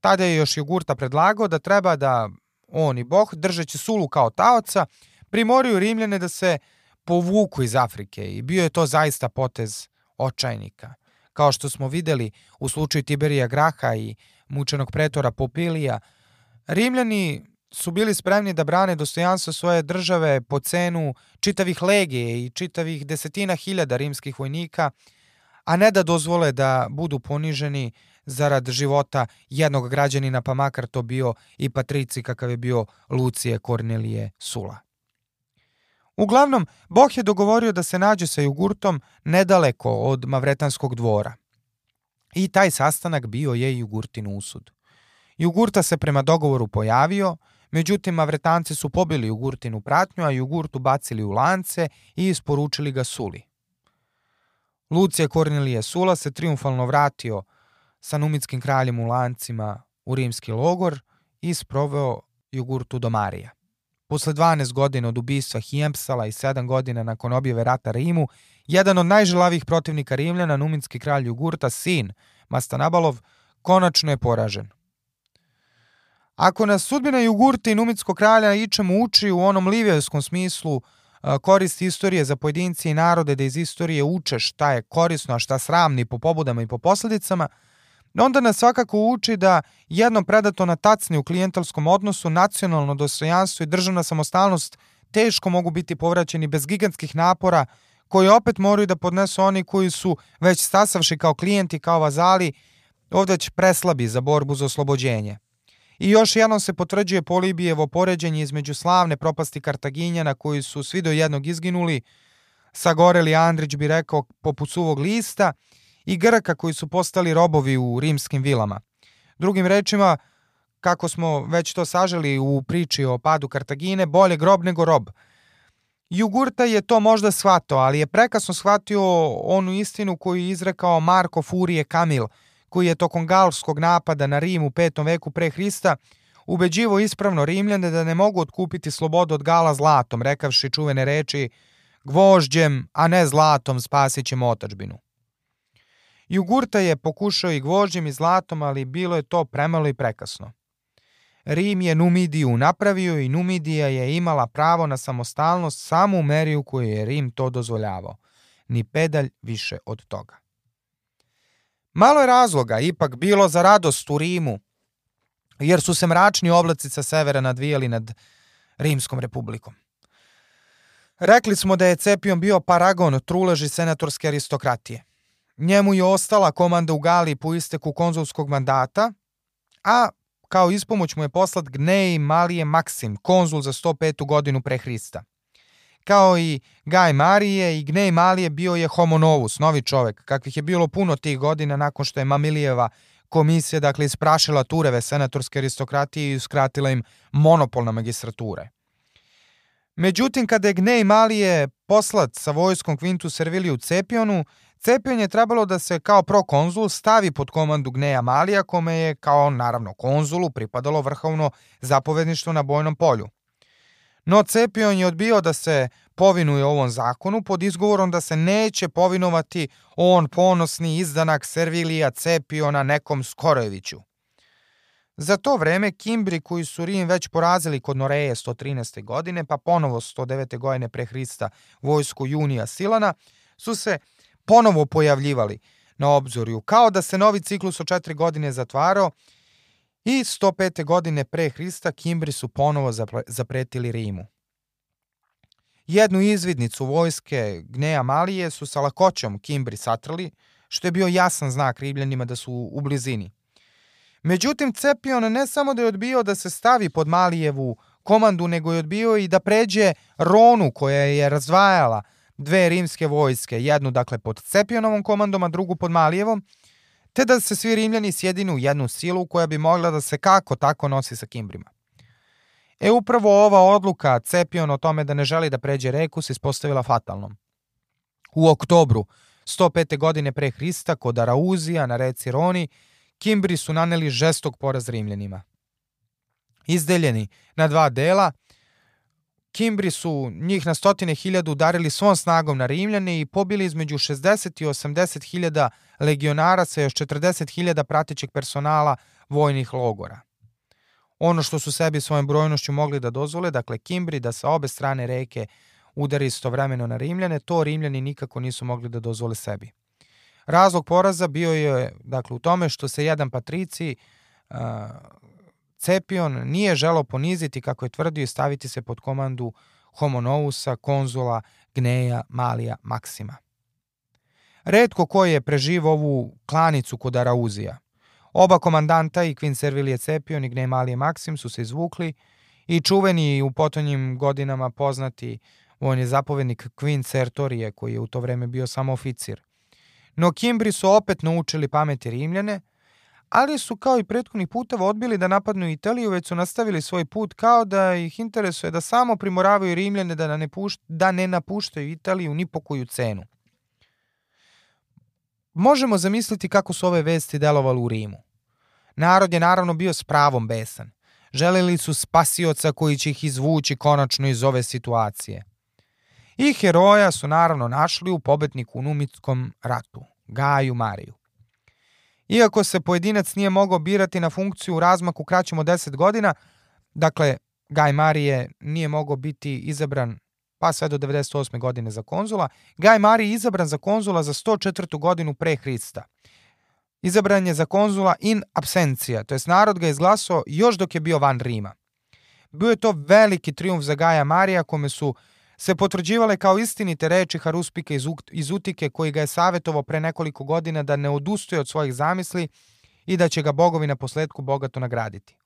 Tada je još Jugurta predlagao da treba da on i Boh, držeći Sulu kao taoca, primoriju Rimljane da se povuku iz Afrike i bio je to zaista potez očajnika. Kao što smo videli u slučaju Tiberija Graha i mučenog pretora Popilija, Rimljani su bili spremni da brane dostojanstvo svoje države po cenu čitavih legije i čitavih desetina hiljada rimskih vojnika, a ne da dozvole da budu poniženi zarad života jednog građanina, pa makar to bio i patrici kakav je bio Lucije Kornelije Sula. Uglavnom, Boh je dogovorio da se nađe sa Jugurtom nedaleko od Mavretanskog dvora. I taj sastanak bio je Jugurtin usud. Jugurta se prema dogovoru pojavio, međutim Mavretanci su pobili Jugurtinu pratnju, a Jugurtu bacili u lance i isporučili ga Suli. Lucije Kornelije Sula se triumfalno vratio sa numitskim kraljem u lancima u rimski logor i sproveo Jugurtu do Marija. Posle 12 godina od ubistva Hijempsala i 7 godina nakon objave rata Rimu, jedan od najželavih protivnika Rimljana, numinski kralj Jugurta, sin Mastanabalov, konačno je poražen. Ako nas sudbina Jugurta i numitskog kralja ičemu uči u onom livijevskom smislu koristi istorije za pojedinci i narode da iz istorije uče šta je korisno, a šta sramni po pobudama i po posledicama – onda nas svakako uči da jednom predato na tacni u klijentalskom odnosu nacionalno dostojanstvo i državna samostalnost teško mogu biti povraćeni bez gigantskih napora koje opet moraju da podnesu oni koji su već stasavši kao klijenti, kao vazali ovde već preslabi za borbu za oslobođenje. I još jednom se potvrđuje Polibijevo poređenje između slavne propasti Kartaginjana koji su svi do jednog izginuli, sagoreli Andrić bi rekao poput suvog lista, i Grka koji su postali robovi u rimskim vilama. Drugim rečima, kako smo već to saželi u priči o padu Kartagine, bolje grob nego rob. Jugurta je to možda shvatao, ali je prekasno shvatio onu istinu koju je izrekao Marko Furije Kamil, koji je tokom galskog napada na Rim u 5. veku pre Hrista ubeđivo ispravno Rimljane da ne mogu otkupiti slobodu od Gala zlatom, rekavši čuvene reči gvožđem, a ne zlatom spasit ćemo otačbinu. Jugurta je pokušao i gvožđem i zlatom, ali bilo je to premalo i prekasno. Rim je Numidiju napravio i Numidija je imala pravo na samostalnost samo u meri u kojoj je Rim to dozvoljavao. Ni pedalj više od toga. Malo je razloga ipak bilo za radost u Rimu, jer su se mračni oblaci sa severa nadvijali nad Rimskom republikom. Rekli smo da je Cepion bio paragon truleži senatorske aristokratije. Njemu je ostala komanda u Galiji po isteku konzulskog mandata, a kao ispomoć mu je poslat Gnej Malije Maksim, konzul za 105. godinu pre Hrista. Kao i Gaj Marije i Gnej Malije bio je homo novus, novi čovek, kakvih je bilo puno tih godina nakon što je Mamilijeva komisija dakle isprašila tureve senatorske aristokratije i uskratila im monopol na magistrature. Međutim, kada je Gnej Malije poslat sa vojskom Quintus Serviliju u Cepionu, Cepion je trebalo da se kao prokonzul stavi pod komandu Gneja Malija, kome je kao naravno konzulu pripadalo vrhovno zapovedništvo na bojnom polju. No Cepion je odbio da se povinuje ovom zakonu pod izgovorom da se neće povinovati on ponosni izdanak Servilija Cepiona nekom Skorojeviću. Za to vreme Kimbri koji su Rim već porazili kod Noreje 113. godine, pa ponovo 109. godine pre Hrista vojsku Junija Silana, su se ponovo pojavljivali na obzorju, kao da se novi ciklus od četiri godine zatvarao i 105. godine pre Hrista Kimbri su ponovo zapretili Rimu. Jednu izvidnicu vojske Gneja Malije su sa lakoćom Kimbri satrali, što je bio jasan znak Ribljanima da su u blizini. Međutim, Cepion ne samo da je odbio da se stavi pod Malijevu komandu, nego je odbio i da pređe Ronu koja je razdvajala dve rimske vojske, jednu dakle pod Cepionovom komandom, a drugu pod Malijevom, te da se svi Rimljani sjedinu u jednu silu koja bi mogla da se kako tako nosi sa Kimbrima. E upravo ova odluka Cepion o tome da ne želi da pređe reku se ispostavila fatalnom. U oktobru 105. godine pre Hrista kod Arauzija na reci Roni, Kimbri su naneli žestok poraz Rimljanima. Izdeljeni na dva dela, Kimbri su njih na stotine hiljada udarili svom snagom na Rimljane i pobili između 60 i 80 hiljada legionara sa još 40 hiljada pratećeg personala vojnih logora. Ono što su sebi svojom brojnošću mogli da dozvole, dakle Kimbri da sa obe strane reke udari istovremeno na Rimljane, to Rimljani nikako nisu mogli da dozvole sebi. Razlog poraza bio je dakle, u tome što se jedan patrici uh, Cepion nije želao poniziti, kako je tvrdio, i staviti se pod komandu Homonousa, konzula Gneja Malija Maksima. Redko ko je preživo ovu klanicu kod Arauzija. Oba komandanta i Queen Servilije Cepion i Gnej Malije Maksim su se izvukli i čuveni u potonjim godinama poznati vojni zapovednik Queen Sertorije koji je u to vreme bio samo oficir. No Kimbri su opet naučili pameti Rimljane, ali su kao i prethodnih puteva odbili da napadnu Italiju, već su nastavili svoj put kao da ih interesuje da samo primoravaju Rimljane da ne, pušt, da ne napuštaju Italiju ni po koju cenu. Možemo zamisliti kako su ove vesti delovali u Rimu. Narod je naravno bio s pravom besan. Želeli su spasioca koji će ih izvući konačno iz ove situacije. I heroja su naravno našli u pobedniku u Numitskom ratu, Gaju Mariju. Iako se pojedinac nije mogao birati na funkciju u razmaku kraćem od 10 godina, dakle, Gaj Marije nije mogao biti izabran pa sve do 98. godine za konzula, Gaj Marije je izabran za konzula za 104. godinu pre Hrista. Izabran je za konzula in absencija, to jest narod ga izglasao još dok je bio van Rima. Bio je to veliki triumf za Gaja Marija kome su se potvrđivale kao istinite reči Haruspike iz, Utike koji ga je savjetovao pre nekoliko godina da ne odustoje od svojih zamisli i da će ga bogovi na posledku bogato nagraditi.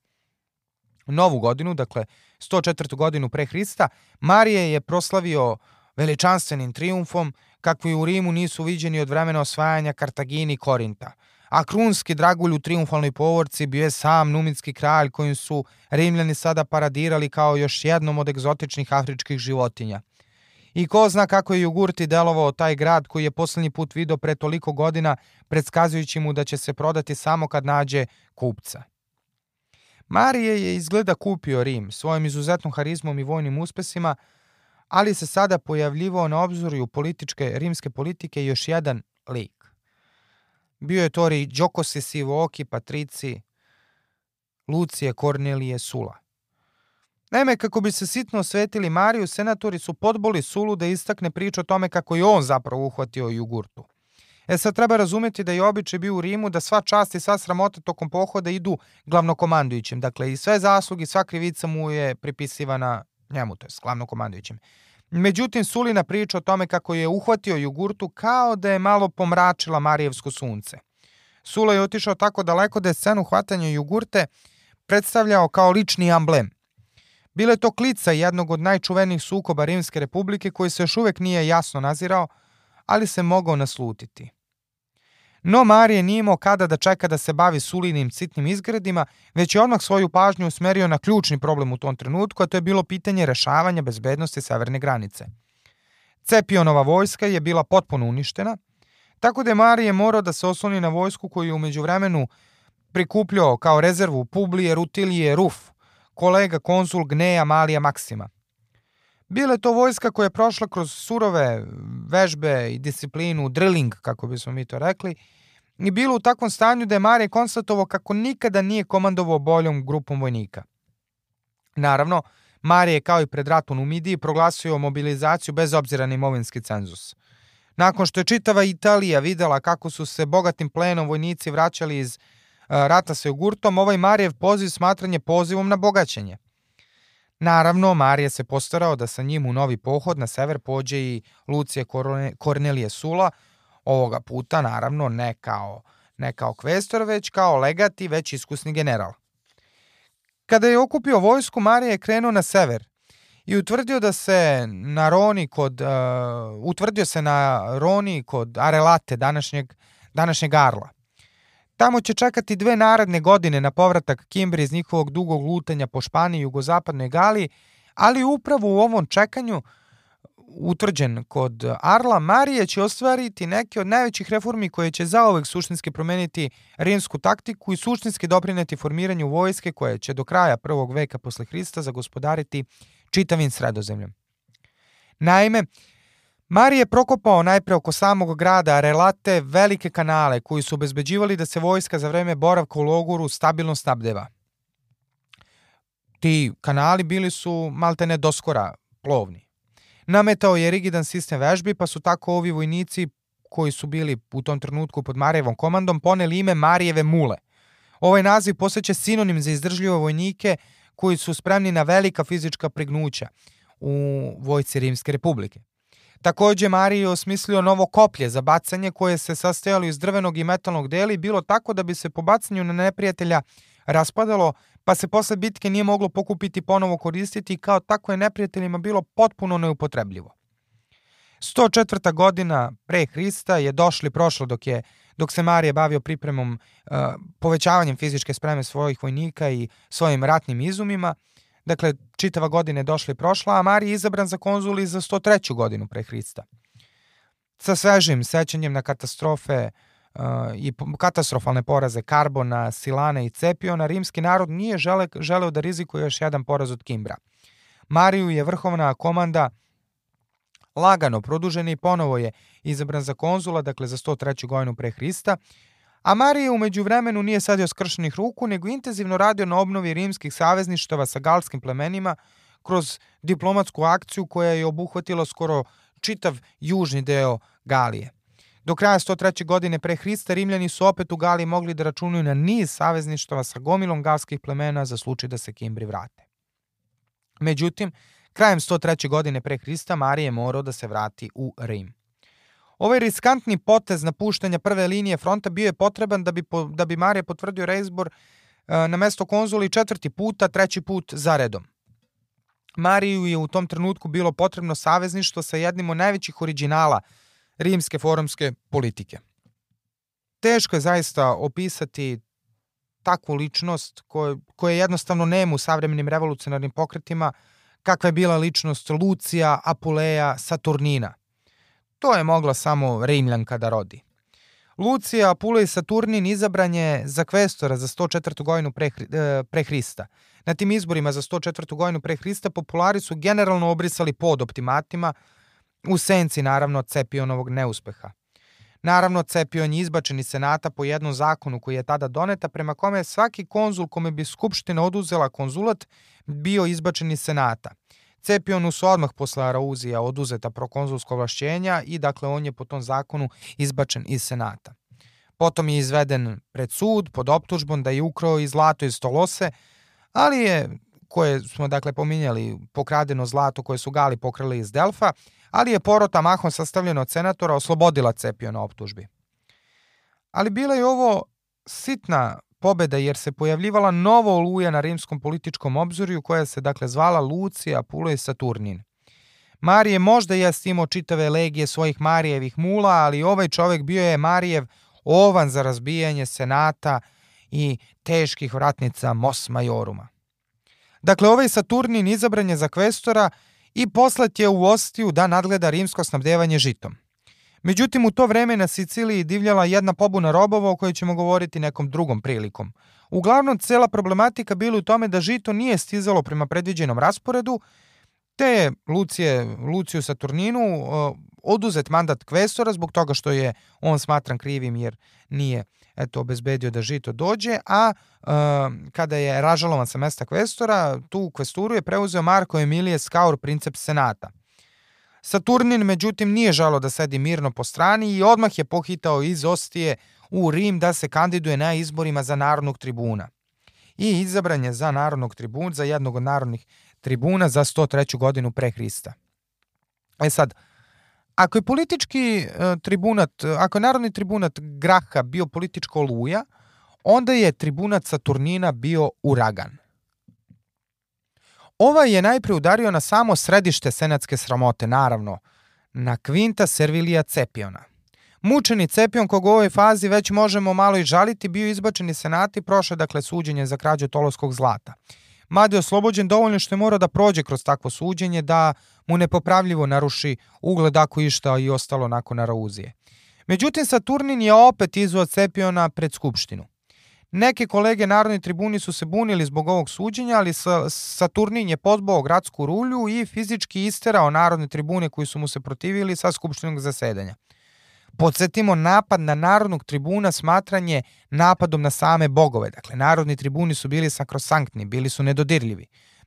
Novu godinu, dakle 104. godinu pre Hrista, Marije je proslavio veličanstvenim triumfom kakvi u Rimu nisu viđeni od vremena osvajanja Kartagini i Korinta – a krunski dragulj u triumfalnoj povorci bio je sam numitski kralj kojim su Rimljani sada paradirali kao još jednom od egzotičnih afričkih životinja. I ko zna kako je Jugurti delovao taj grad koji je poslednji put video pre toliko godina, predskazujući mu da će se prodati samo kad nađe kupca. Marije je izgleda kupio Rim svojim izuzetnom harizmom i vojnim uspesima, ali se sada pojavljivao na obzorju političke rimske politike još jedan lik. Bio je to Đokose Sivooki, Patrici, Lucije, Kornelije, Sula. Naime, kako bi se sitno osvetili Mariju, senatori su podboli Sulu da istakne priču o tome kako je on zapravo uhvatio jugurtu. E sad treba razumeti da je običaj bio u Rimu da sva čast i sva sramota tokom pohoda idu glavnokomandujućim. Dakle, i sve zasluge, sva krivica mu je pripisivana njemu, to je glavnokomandujućim. Međutim, Sulina priča o tome kako je uhvatio jugurtu kao da je malo pomračila Marijevsko sunce. Sula je otišao tako daleko da je scenu hvatanja jugurte predstavljao kao lični amblem. Bila je to klica jednog od najčuvenijih sukoba Rimske republike koji se još uvek nije jasno nazirao, ali se mogao naslutiti. No Marije nije imao kada da čeka da se bavi sulinim sitnim izgredima, već je odmah svoju pažnju usmerio na ključni problem u tom trenutku, a to je bilo pitanje rešavanja bezbednosti severne granice. Cepionova vojska je bila potpuno uništena, tako da je Marije morao da se osloni na vojsku koju je umeđu vremenu prikupljao kao rezervu Publije, Rutilije, Ruf, kolega konsul Gneja Malija Maksima. Bila je to vojska koja je prošla kroz surove vežbe i disciplinu, drilling, kako bismo mi to rekli, i bilo u takvom stanju da je Marije konstatovao kako nikada nije komandovao boljom grupom vojnika. Naravno, Marije kao i pred ratom u Midiji proglasio mobilizaciju bez obzira na imovinski cenzus. Nakon što je čitava Italija videla kako su se bogatim plenom vojnici vraćali iz rata sa jogurtom, ovaj Marijev poziv smatranje pozivom na bogaćenje. Naravno, Marija se postarao da sa njim u novi pohod na sever pođe i Lucije Kornelije Sula, ovoga puta naravno ne kao, ne kao kvestor, već kao legat i već iskusni general. Kada je okupio vojsku, Marija je krenuo na sever i utvrdio da se na Roni kod, uh, utvrdio se na Roni kod Arelate, današnjeg, današnjeg Arla. Tamo će čekati dve naredne godine na povratak Kimbri iz njihovog dugog lutanja po Španiji i jugozapadnoj Galiji, ali upravo u ovom čekanju utvrđen kod Arla, Marije će ostvariti neke od najvećih reformi koje će zaovek suštinski promeniti rimsku taktiku i suštinski doprineti formiranju vojske koje će do kraja prvog veka posle Hrista zagospodariti čitavim sredozemljom. Naime, Marije je prokopao najpre oko samog grada relate velike kanale koji su obezbeđivali da se vojska za vreme boravka u logoru stabilno snabdeva. Ti kanali bili su maltene doskora plovni. Nametao je rigidan sistem vežbi, pa su tako ovi vojnici koji su bili u tom trenutku pod Marijevom komandom poneli ime Marijeve mule. Ovaj naziv posjeća sinonim za izdržljive vojnike koji su spremni na velika fizička pregnuća u vojci Rimske republike. Takođe, Marije je osmislio novo koplje za bacanje koje se sastojalo iz drvenog i metalnog dela i bilo tako da bi se po bacanju na neprijatelja raspadalo, pa se posle bitke nije moglo pokupiti ponovo koristiti i kao tako je neprijateljima bilo potpuno neupotrebljivo. 104. godina pre Hrista je došli prošlo dok je dok se Marije bavio pripremom uh, povećavanjem fizičke spreme svojih vojnika i svojim ratnim izumima, Dakle, čitava godina je došla i prošla, a Marij je izabran za konzuli za 103. godinu pre Hrista. Sa svežim sećanjem na katastrofe uh, i katastrofalne poraze Karbona, Silana i Cepiona, rimski narod nije žele, želeo da rizikuje još jedan poraz od Kimbra. Mariju je vrhovna komanda lagano produžena i ponovo je izabran za konzula, dakle za 103. godinu pre Hrista, a Marije umeđu vremenu nije sadio skršenih ruku, nego intenzivno radio na obnovi rimskih savezništava sa galskim plemenima kroz diplomatsku akciju koja je obuhvatila skoro čitav južni deo Galije. Do kraja 103. godine pre Hrista Rimljani su opet u Galiji mogli da računaju na niz savezništava sa gomilom galskih plemena za slučaj da se Kimbri vrate. Međutim, krajem 103. godine pre Hrista Marije je morao da se vrati u Rim. Ovaj riskantni potez napuštanja prve linije fronta bio je potreban da bi, po, da bi Marija potvrdio reizbor e, na mesto konzuli četvrti puta, treći put za redom. Mariju je u tom trenutku bilo potrebno savezništvo sa jednim od najvećih originala rimske forumske politike. Teško je zaista opisati takvu ličnost koje, koje jednostavno nema u savremenim revolucionarnim pokretima, kakva je bila ličnost Lucija, Apuleja, Saturnina. To je mogla samo Rimljanka da rodi. Lucija, Apulej Saturnin izabran je za kvestora za 104. godinu pre, e, pre Hrista. Na tim izborima za 104. godinu pre Hrista populari su generalno obrisali pod optimatima, u senci naravno Cepionovog neuspeha. Naravno, Cepion je izbačen iz senata po jednom zakonu koji je tada doneta, prema kome svaki konzul kome bi Skupština oduzela konzulat bio izbačen iz senata. Cepionu su odmah posle Arauzija oduzeta prokonzulsko vlašćenja i dakle on je po tom zakonu izbačen iz senata. Potom je izveden pred sud pod optužbom da je ukrao i zlato iz Tolose, ali je, koje smo dakle pominjali, pokradeno zlato koje su Gali pokrali iz Delfa, ali je porota mahom sastavljena od senatora oslobodila Cepio na optužbi. Ali bila je ovo sitna pobeda jer se pojavljivala novo oluja na rimskom političkom obzorju koja se dakle zvala Lucija Pulej Saturnin. Marije možda jest imao čitave legije svojih Marijevih mula, ali ovaj čovek bio je Marijev ovan za razbijanje senata i teških vratnica Mos Majoruma. Dakle, ovaj Saturnin izabran je za kvestora i poslat je u Ostiju da nadgleda rimsko snabdevanje žitom. Međutim, u to vreme na Siciliji divljala jedna pobuna robova o kojoj ćemo govoriti nekom drugom prilikom. Uglavnom, cela problematika bila u tome da žito nije stizalo prema predviđenom rasporedu, te je Lucije, Luciju Saturninu oduzet mandat kvestora zbog toga što je on smatran krivim jer nije eto, obezbedio da žito dođe, a e, kada je ražalovan sa mesta kvestora, tu kvesturu je preuzeo Marko Emilije Skaur, princeps senata. Saturnin, međutim, nije žalo da sedi mirno po strani i odmah je pohitao iz Ostije u Rim da se kandiduje na izborima za narodnog tribuna. I izabran je za narodnog tribuna, za jednog od narodnih tribuna za 103. godinu pre Hrista. E sad, Ako je politički uh, tribunat, ako je narodni tribunat Graha bio političko oluja, onda je tribunat Saturnina bio uragan. Ovaj je najpre udario na samo središte senatske sramote, naravno, na Quinta Servilija Cepiona. Mučeni Cepion, kog u ovoj fazi već možemo malo i žaliti, bio izbačen iz senata i prošao dakle suđenje za krađu toloskog zlata. Mada je oslobođen dovoljno što je morao da prođe kroz takvo suđenje da mu nepopravljivo naruši ugled ako išta i ostalo nakon Arauzije. Međutim, Saturnin je opet izvao Cepiona pred Skupštinu. Neke kolege narodni tribuni su se bunili zbog ovog suđenja, ali Saturnin je pozbao gradsku rulju i fizički isterao narodne tribune koji su mu se protivili sa skupštinog zasedanja. Podsjetimo, napad na narodnog tribuna smatranje napadom na same bogove. Dakle, narodni tribuni su bili sakrosanktni, bili su nedodirljivi.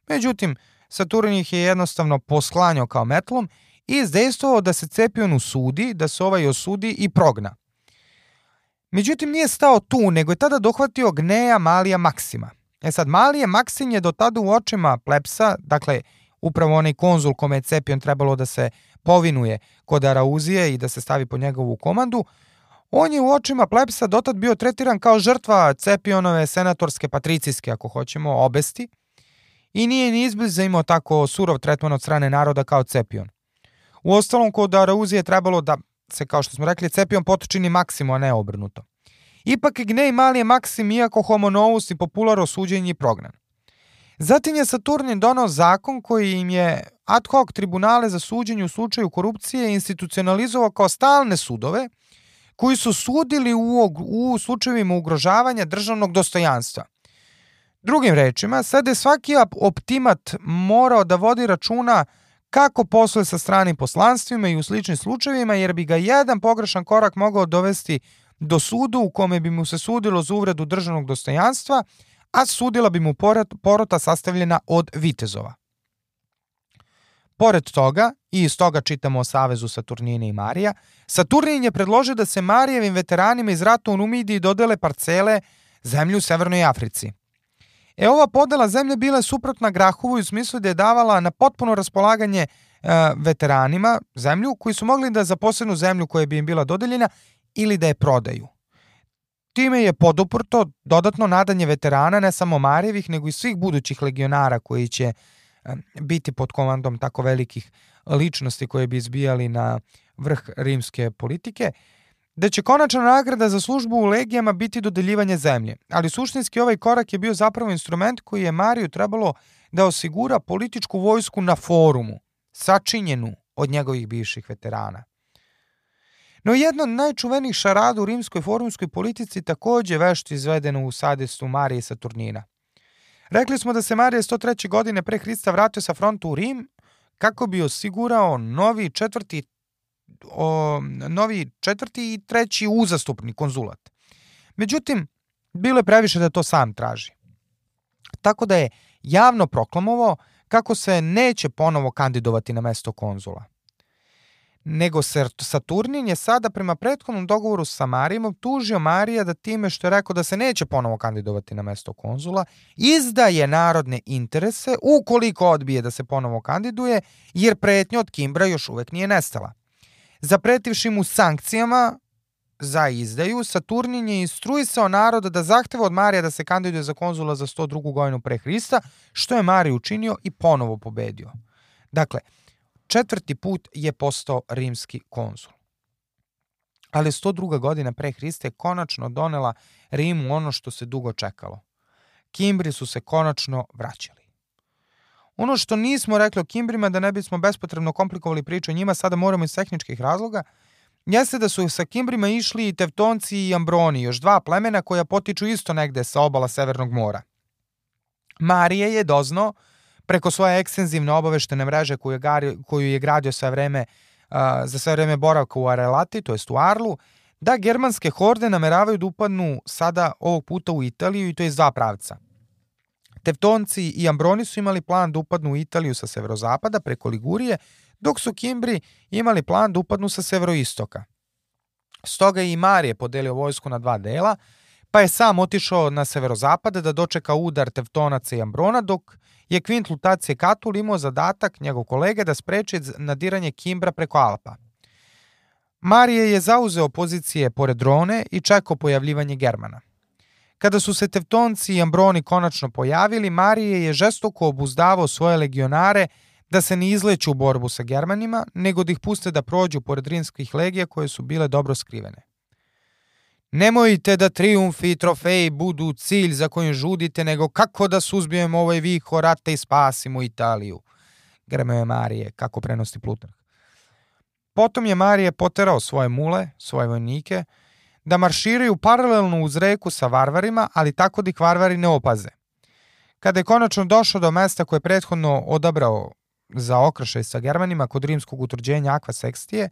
Međutim, Saturn ih je jednostavno posklanjao kao metlom i izdejstvovao da se Cepion usudi, da se ovaj osudi i progna. Međutim, nije stao tu, nego je tada dohvatio Gneja Malija Maksima. E sad, Malije Maksim je do tada u očima plepsa, dakle, upravo onaj konzul kome je Cepion trebalo da se povinuje kod Arauzije i da se stavi pod njegovu komandu, on je u očima plepsa dotad bio tretiran kao žrtva Cepionove senatorske patricijske, ako hoćemo, obesti, i nije ni izbliza imao tako surov tretman od strane naroda kao Cepion. U ostalom, kod Arauzije trebalo da se, kao što smo rekli, Cepion potočini Maksimo, a ne obrnuto. Ipak Gnej Mali je Maksim, iako homo novus i popular osuđen i prognan. Zatim je Saturnin donao zakon koji im je ad hoc tribunale za suđenje u slučaju korupcije institucionalizovao kao stalne sudove koji su sudili u, u slučajevima ugrožavanja državnog dostojanstva. Drugim rečima, sada je svaki optimat morao da vodi računa kako posluje sa stranim poslanstvima i u sličnim slučajevima, jer bi ga jedan pogrešan korak mogao dovesti do sudu u kome bi mu se sudilo za uvredu državnog dostojanstva, a sudila bi mu porota sastavljena od vitezova. Pored toga, i iz toga čitamo o savezu Saturnine i Marija, Saturnin je predložio da se Marijevim veteranima iz rata u Numidiji dodele parcele zemlju u Severnoj Africi. E ova podela zemlje bila je suprotna Grahovu u smislu da je davala na potpuno raspolaganje veteranima zemlju koji su mogli da zaposlenu zemlju koja bi im bila dodeljena ili da je prodaju. Time je poduprto dodatno nadanje veterana ne samo Marijevih, nego i svih budućih legionara koji će biti pod komandom tako velikih ličnosti koje bi izbijali na vrh rimske politike, da će konačna nagrada za službu u legijama biti dodeljivanje zemlje. Ali suštinski ovaj korak je bio zapravo instrument koji je Mariju trebalo da osigura političku vojsku na forumu, sačinjenu od njegovih bivših veterana. No jedno od najčuvenih šarada u rimskoj forumskoj politici takođe vešto izvedeno u sadestu Marije Saturnina. Rekli smo da se Marije 103. godine pre Hrista vratio sa fronta u Rim kako bi osigurao novi četvrti o, novi četvrti i treći uzastupni konzulat. Međutim, bilo je previše da to sam traži. Tako da je javno proklamovao kako se neće ponovo kandidovati na mesto konzula. Nego Saturnin je sada prema prethodnom dogovoru sa Marijom tužio Marija da time što je rekao da se neće ponovo kandidovati na mesto konzula, izdaje narodne interese ukoliko odbije da se ponovo kandiduje, jer pretnja od Kimbra još uvek nije nestala. Zapretivši mu sankcijama za izdaju, Saturnin je instruisao naroda da zahteva od Marija da se kandiduje za konzula za 102. godinu pre Hrista, što je Marij učinio i ponovo pobedio. Dakle, četvrti put je postao rimski konzul. Ali 102. godina pre Hrista je konačno donela Rimu ono što se dugo čekalo. Kimbri su se konačno vraćali. Ono što nismo rekli o Kimbrima, da ne bismo bespotrebno komplikovali priču o njima, sada moramo iz tehničkih razloga, jeste da su sa Kimbrima išli i Tevtonci i Ambroni, još dva plemena koja potiču isto negde sa obala Severnog mora. Marije je doznao, preko svoje ekstenzivne obaveštene mreže koju je, gari, koju je gradio sve vreme, uh, za sve vreme boravka u Arelati, to jest u Arlu, da germanske horde nameravaju da upadnu sada ovog puta u Italiju i to iz dva pravca. Tevtonci i Ambroni su imali plan da upadnu u Italiju sa severozapada preko Ligurije, dok su Kimbri imali plan da upadnu sa severoistoka. Stoga je i Marije podelio vojsku na dva dela, pa je sam otišao na severozapad da dočeka udar Tevtonaca i Ambrona, dok je Kvint Lutacije Katul imao zadatak njegov kolege da spreči nadiranje Kimbra preko Alpa. Marije je zauzeo pozicije pored Rone i čekao pojavljivanje Germana. Kada su se Tevtonci i Ambroni konačno pojavili, Marije je žestoko obuzdavao svoje legionare da se ne izleću u borbu sa Germanima, nego da ih puste da prođu pored rimskih legija koje su bile dobro skrivene. Nemojte da triumfi i trofeji budu cilj za kojim žudite, nego kako da suzbijemo ovaj viho rata i spasimo Italiju. Gremeo je Marije, kako prenosi Plutarh. Potom je Marije poterao svoje mule, svoje vojnike, da marširaju paralelno uz reku sa varvarima, ali tako da ih varvari ne opaze. Kada je konačno došao do mesta koje je prethodno odabrao za okršaj sa Germanima kod rimskog utvrđenja Aqua Sextije,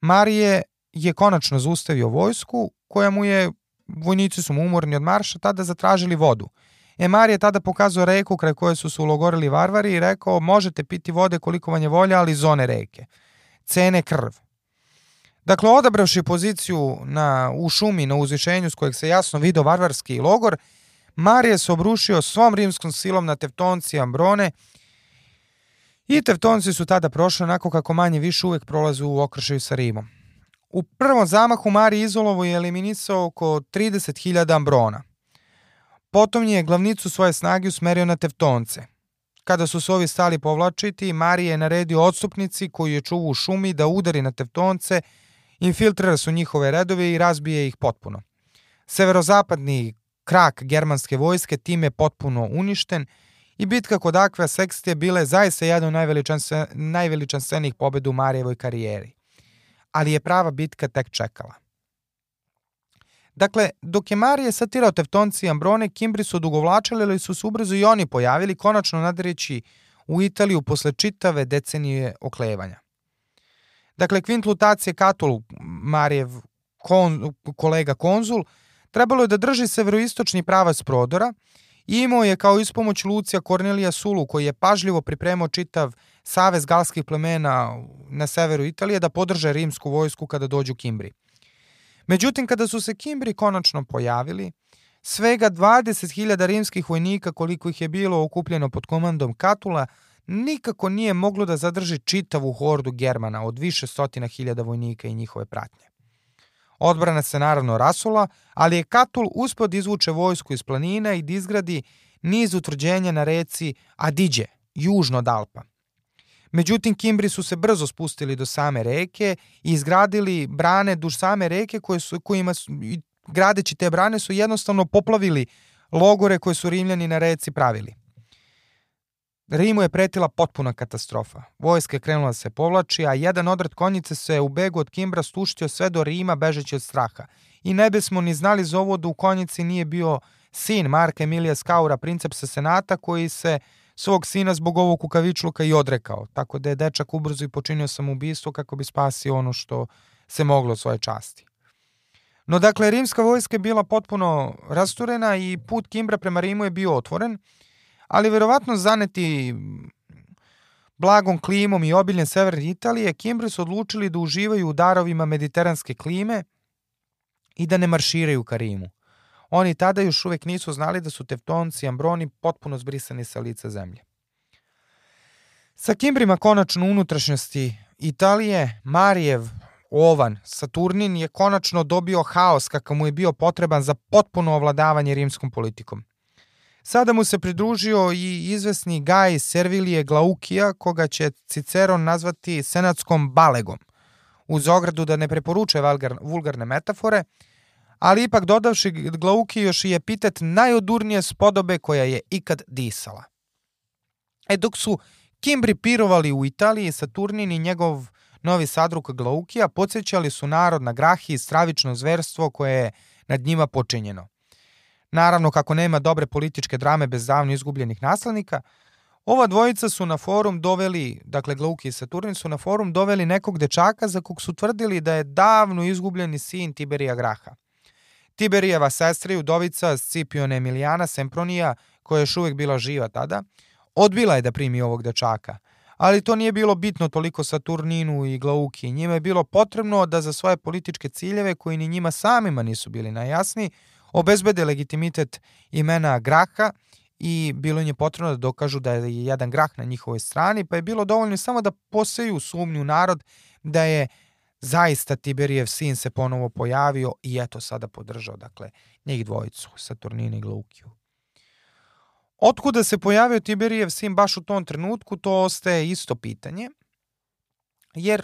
Marije je konačno zaustavio vojsku koja mu je, vojnici su mu umorni od marša, tada zatražili vodu. E Marije tada pokazao reku kraj koje su se ulogorili varvari i rekao možete piti vode koliko vam je volja, ali zone reke. Cene krv. Dakle, odabravši poziciju na, u šumi na uzvišenju s kojeg se jasno vidio varvarski logor, Marije se obrušio svom rimskom silom na Tevtonci Ambrone i Tevtonci su tada prošli onako kako manje više uvek prolazu u okršaju sa Rimom. U prvom zamahu Marije Izolovo je eliminisao oko 30.000 Ambrona. Potom je glavnicu svoje snage usmerio na Tevtonce. Kada su se ovi stali povlačiti, Marije je naredio odstupnici koji je čuvu u šumi da udari na Tevtonce infiltrira su njihove redove i razbije ih potpuno. Severozapadni krak germanske vojske time je potpuno uništen i bitka kod Akva Sextije bila je zaista jedna od najveličanstvenijih pobeda u Marijevoj karijeri. Ali je prava bitka tek čekala. Dakle, dok je Marije satirao Tevtonci i Ambrone, Kimbri su odugovlačili, ali su se ubrzo i oni pojavili, konačno nadireći u Italiju posle čitave decenije oklevanja. Dakle, Kvint Lutacije Katul, Marijev kon, kolega konzul, trebalo je da drži severoistočni pravac prodora i imao je kao ispomoć Lucija Kornelija Sulu, koji je pažljivo pripremao čitav savez galskih plemena na severu Italije da podrže rimsku vojsku kada dođu Kimbri. Međutim, kada su se Kimbri konačno pojavili, svega 20.000 rimskih vojnika koliko ih je bilo okupljeno pod komandom Katula nikako nije moglo da zadrži čitavu hordu Germana od više stotina hiljada vojnika i njihove pratnje. Odbrana se naravno rasula, ali je Katul uspeo da izvuče vojsku iz planina i da izgradi niz utvrđenja na reci Adiđe, južno od Alpa. Međutim, Kimbri su se brzo spustili do same reke i izgradili brane duž same reke koje su, kojima su, gradeći te brane su jednostavno poplavili logore koje su Rimljani na reci pravili. Rimu je pretila potpuna katastrofa. Vojska je krenula da se povlači, a jedan odred konjice se u begu od Kimbra stuštio sve do Rima bežeći od straha. I ne bismo ni znali za ovo da u konjici nije bio sin Marka Emilija Skaura, princepsa senata, koji se svog sina zbog ovog kukavičluka i odrekao. Tako da je dečak ubrzo i počinio samoubistvo kako bi spasio ono što se moglo od svoje časti. No dakle, rimska vojska je bila potpuno rasturena i put Kimbra prema Rimu je bio otvoren, ali verovatno zaneti blagom klimom i obiljen severne Italije, Kimbri su odlučili da uživaju u darovima mediteranske klime i da ne marširaju ka Rimu. Oni tada još uvek nisu znali da su Tevtonci i Ambroni potpuno zbrisani sa lica zemlje. Sa Kimbrima konačno unutrašnjosti Italije, Marijev Ovan, Saturnin je konačno dobio haos kakav mu je bio potreban za potpuno ovladavanje rimskom politikom. Sada mu se pridružio i izvesni Gaj Servilije Glaukija, koga će Ciceron nazvati senatskom balegom, uz ogradu da ne preporučuje vulgarne metafore, ali ipak dodavši Glauki još i epitet najodurnije spodobe koja je ikad disala. E dok su Kimbri pirovali u Italiji, Saturnin i njegov novi sadruk Glaukija podsjećali su narod na grahi i stravično zverstvo koje je nad njima počinjeno. Naravno, kako nema dobre političke drame bez davno izgubljenih naslednika, ova dvojica su na forum doveli, dakle Glauki i Saturnin su na forum doveli nekog dečaka za kog su tvrdili da je davno izgubljeni sin Tiberija Graha. Tiberijeva sestra i udovica Scipione Emilijana Sempronija, koja je još uvek bila živa tada, odbila je da primi ovog dečaka. Ali to nije bilo bitno toliko Saturninu i Glauki. Njima je bilo potrebno da za svoje političke ciljeve, koji ni njima samima nisu bili najjasni, obezbede legitimitet imena Graha i bilo im je potrebno da dokažu da je jedan Grah na njihovoj strani, pa je bilo dovoljno samo da poseju sumnju narod da je zaista Tiberijev sin se ponovo pojavio i eto sada podržao, dakle, njih dvojicu, Saturnina i Glaukiju. Otkuda se pojavio Tiberijev sin baš u tom trenutku, to ostaje isto pitanje, jer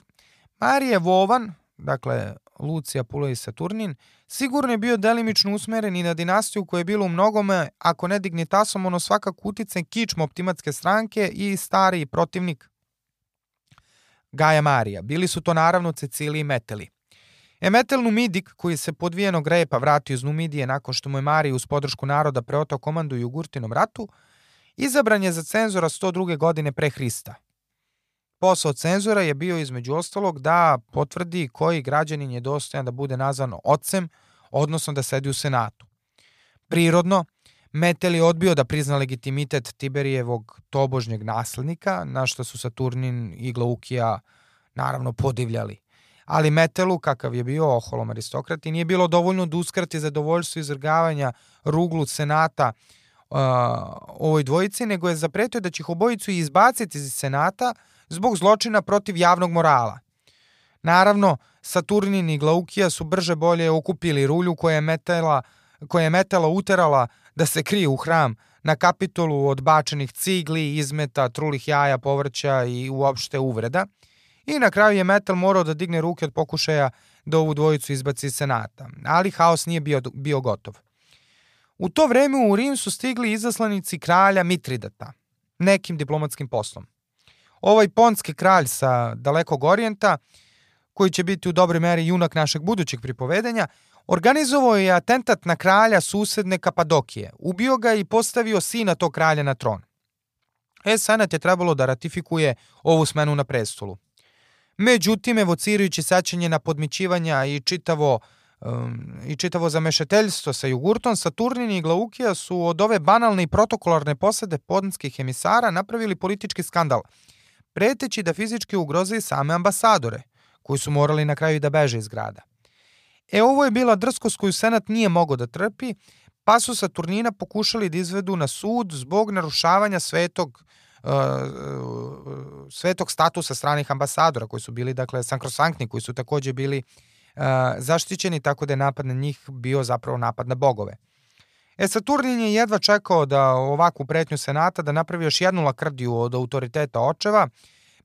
Marije Vovan, dakle, Lucija Pula i Saturnin, sigurno je bio delimično usmeren i na dinastiju koja je bila u mnogome, ako ne dignitasom, ono svakako uticen kičmo optimatske stranke i stari protivnik Gaja Marija. Bili su to naravno Cecilije i Meteli. Emetel Numidik, koji se podvijenog repa vratio iz Numidije nakon što mu je Marija uz podršku naroda preotao komandu u Jugurtinom ratu, izabran je za cenzora 102. godine pre Hrista. Posao cenzora je bio između ostalog da potvrdi koji građanin je dostojan da bude nazvan ocem, odnosno da sedi u senatu. Prirodno, Metel je odbio da prizna legitimitet Tiberijevog tobožnjeg naslednika, na što su Saturnin i Glaukija naravno podivljali. Ali Metelu, kakav je bio oholom aristokrati, nije bilo dovoljno da uskrati zadovoljstvo izrgavanja ruglu senata uh, ovoj dvojici, nego je zapretio da će ih obojicu izbaciti iz senata zbog zločina protiv javnog morala. Naravno, Saturnin i Glaukija su brže bolje okupili rulju koja je Metela, koja je Metela uterala da se krije u hram na kapitolu od bačenih cigli, izmeta, trulih jaja, povrća i uopšte uvreda. I na kraju je Metal morao da digne ruke od pokušaja da ovu dvojicu izbaci iz senata, ali haos nije bio, bio gotov. U to vreme u Rim su stigli izaslanici kralja Mitridata, nekim diplomatskim poslom. Ovaj ponski kralj sa dalekog orijenta, koji će biti u dobroj meri junak našeg budućeg pripovedenja, Organizovao je atentat na kralja susedne Kapadokije, ubio ga i postavio sina tog kralja na tron. E, Senat je trebalo da ratifikuje ovu smenu na prestolu. Međutim, evocirajući sačenje na podmićivanja i čitavo um, i čitavo zamešateljstvo sa Jugurtom, Saturnin i Glaukija su od ove banalne i protokolarne posade podnskih emisara napravili politički skandal, preteći da fizički ugroze same ambasadore, koji su morali na kraju da beže iz grada. E ovo je bila drskost koju Senat nije mogao da trpi, pa su Saturnina pokušali da izvedu na sud zbog narušavanja svetog uh, svetog statusa stranih ambasadora koji su bili dakle sankrosanktni, koji su takođe bili uh, zaštićeni tako da je napad na njih bio zapravo napad na bogove. E, Saturnin je jedva čekao da ovakvu pretnju senata da napravi još jednu lakrdiju od autoriteta očeva,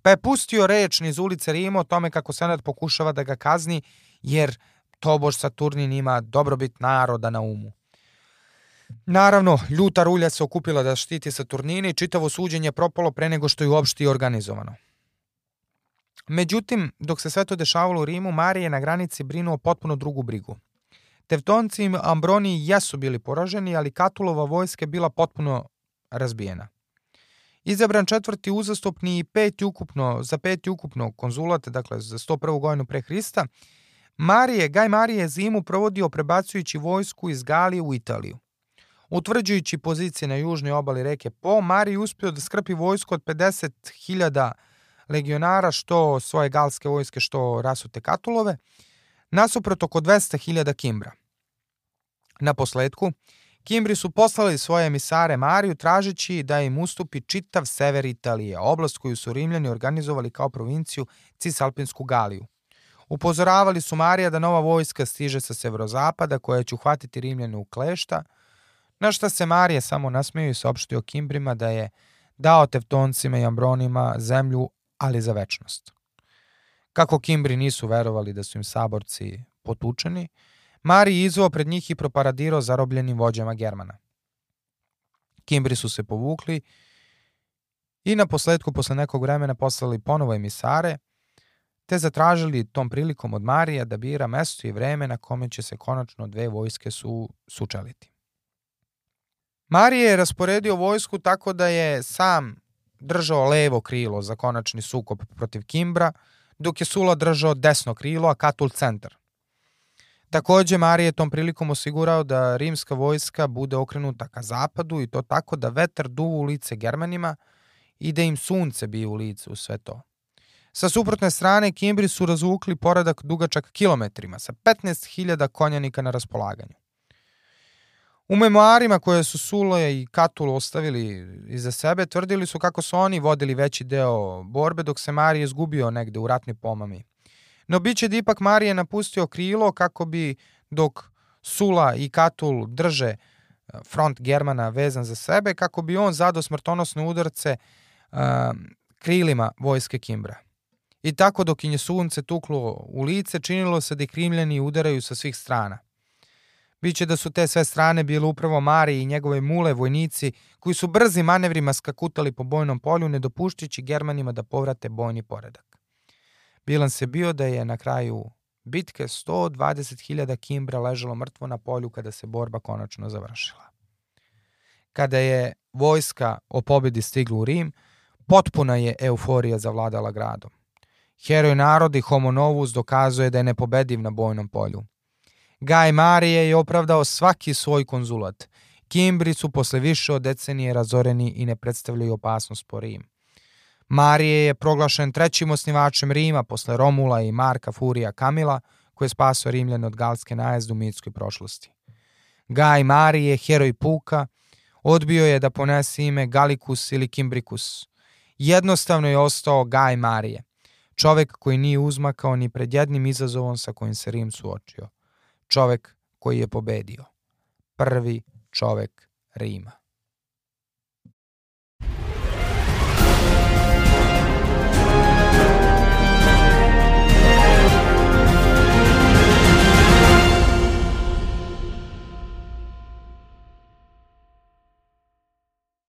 pa je pustio reč niz ulice Rima o tome kako senat pokušava da ga kazni, jer tobož Saturnin ima dobrobit naroda na umu. Naravno, ljuta rulja se okupila da štiti Saturnine i čitavo suđenje propalo pre nego što je uopšte i organizovano. Međutim, dok se sve to dešavalo u Rimu, Marije na granici brinuo potpuno drugu brigu. Tevtonci i Ambroni jesu bili poraženi, ali Katulova vojska je bila potpuno razbijena. Izabran četvrti uzastopni i peti ukupno, za peti ukupno konzulat, dakle za 101. godinu pre Hrista, Marije, Gaj Marije zimu provodio prebacujući vojsku iz Galije u Italiju. Utvrđujući pozicije na južnoj obali reke Po, Marij uspio da skrpi vojsku od 50.000 legionara, što svoje galske vojske, što rasute Katulove, nasuprot oko 200.000 Kimbra. Na posledku, Kimbri su poslali svoje emisare Mariju tražeći da im ustupi čitav sever Italije, oblast koju su Rimljani organizovali kao provinciju Cisalpinsku Galiju. Upozoravali su Marija da nova vojska stiže sa severozapada koja će uhvatiti Rimljane u klešta, na šta se Marija samo nasmeju i saopštio Kimbrima da je dao Tevtoncima i Ambronima zemlju, ali za večnost. Kako Kimbri nisu verovali da su im saborci potučeni, Mari izvao pred njih i proparadirao zarobljenim vođama Germana. Kimbri su se povukli i na posledku posle nekog vremena poslali ponovo emisare, te zatražili tom prilikom od Marija da bira mesto i vreme na kome će se konačno dve vojske su sučeliti. Marije je rasporedio vojsku tako da je sam držao levo krilo za konačni sukop protiv Kimbra, dok je Sula držao desno krilo, a Katul centar. Takođe, Marije je tom prilikom osigurao da rimska vojska bude okrenuta ka zapadu i to tako da vetar duva u lice Germanima i da im sunce bije u lice u sve to. Sa suprotne strane, Kimbri su razvukli poradak dugačak kilometrima sa 15.000 konjanika na raspolaganju. U memoarima koje su Sula i Katul ostavili iza sebe, tvrdili su kako su oni vodili veći deo borbe dok se Marije izgubio negde u ratnoj pomami. No biće da ipak Marije napustio krilo kako bi dok Sula i Katul drže e, front Germana vezan za sebe, kako bi on zadao smrtonosne udarce uh, krilima vojske Kimbra. I tako dok im je sunce tuklo u lice, činilo se da i krimljani udaraju sa svih strana. Biće da su te sve strane bile upravo Mari i njegove mule vojnici koji su brzi manevrima skakutali po bojnom polju ne dopušćajući Germanima da povrate bojni poredak. Bilans je bio da je na kraju bitke 120.000 kimbra ležalo mrtvo na polju kada se borba konačno završila. Kada je vojska o pobedi stigla u Rim, potpuna je euforija zavladala gradom. Heroj narodi Homo Novus dokazuje da je nepobediv na bojnom polju. Gaj Marije je opravdao svaki svoj konzulat. Kimbri su posle više od decenije razoreni i ne predstavljaju opasnost po Rim. Marije je proglašen trećim osnivačem Rima posle Romula i Marka Furija Kamila, koji je spasao Rimljane od galske najezde u mitskoj prošlosti. Gaj Marije, heroj Puka, odbio je da ponese ime Galikus ili Kimbrikus. Jednostavno je ostao Gaj Marije, čovek koji nije uzmakao ni pred jednim izazovom sa kojim se Rim suočio. Čovek koji je pobedio. Prvi čovek Rima.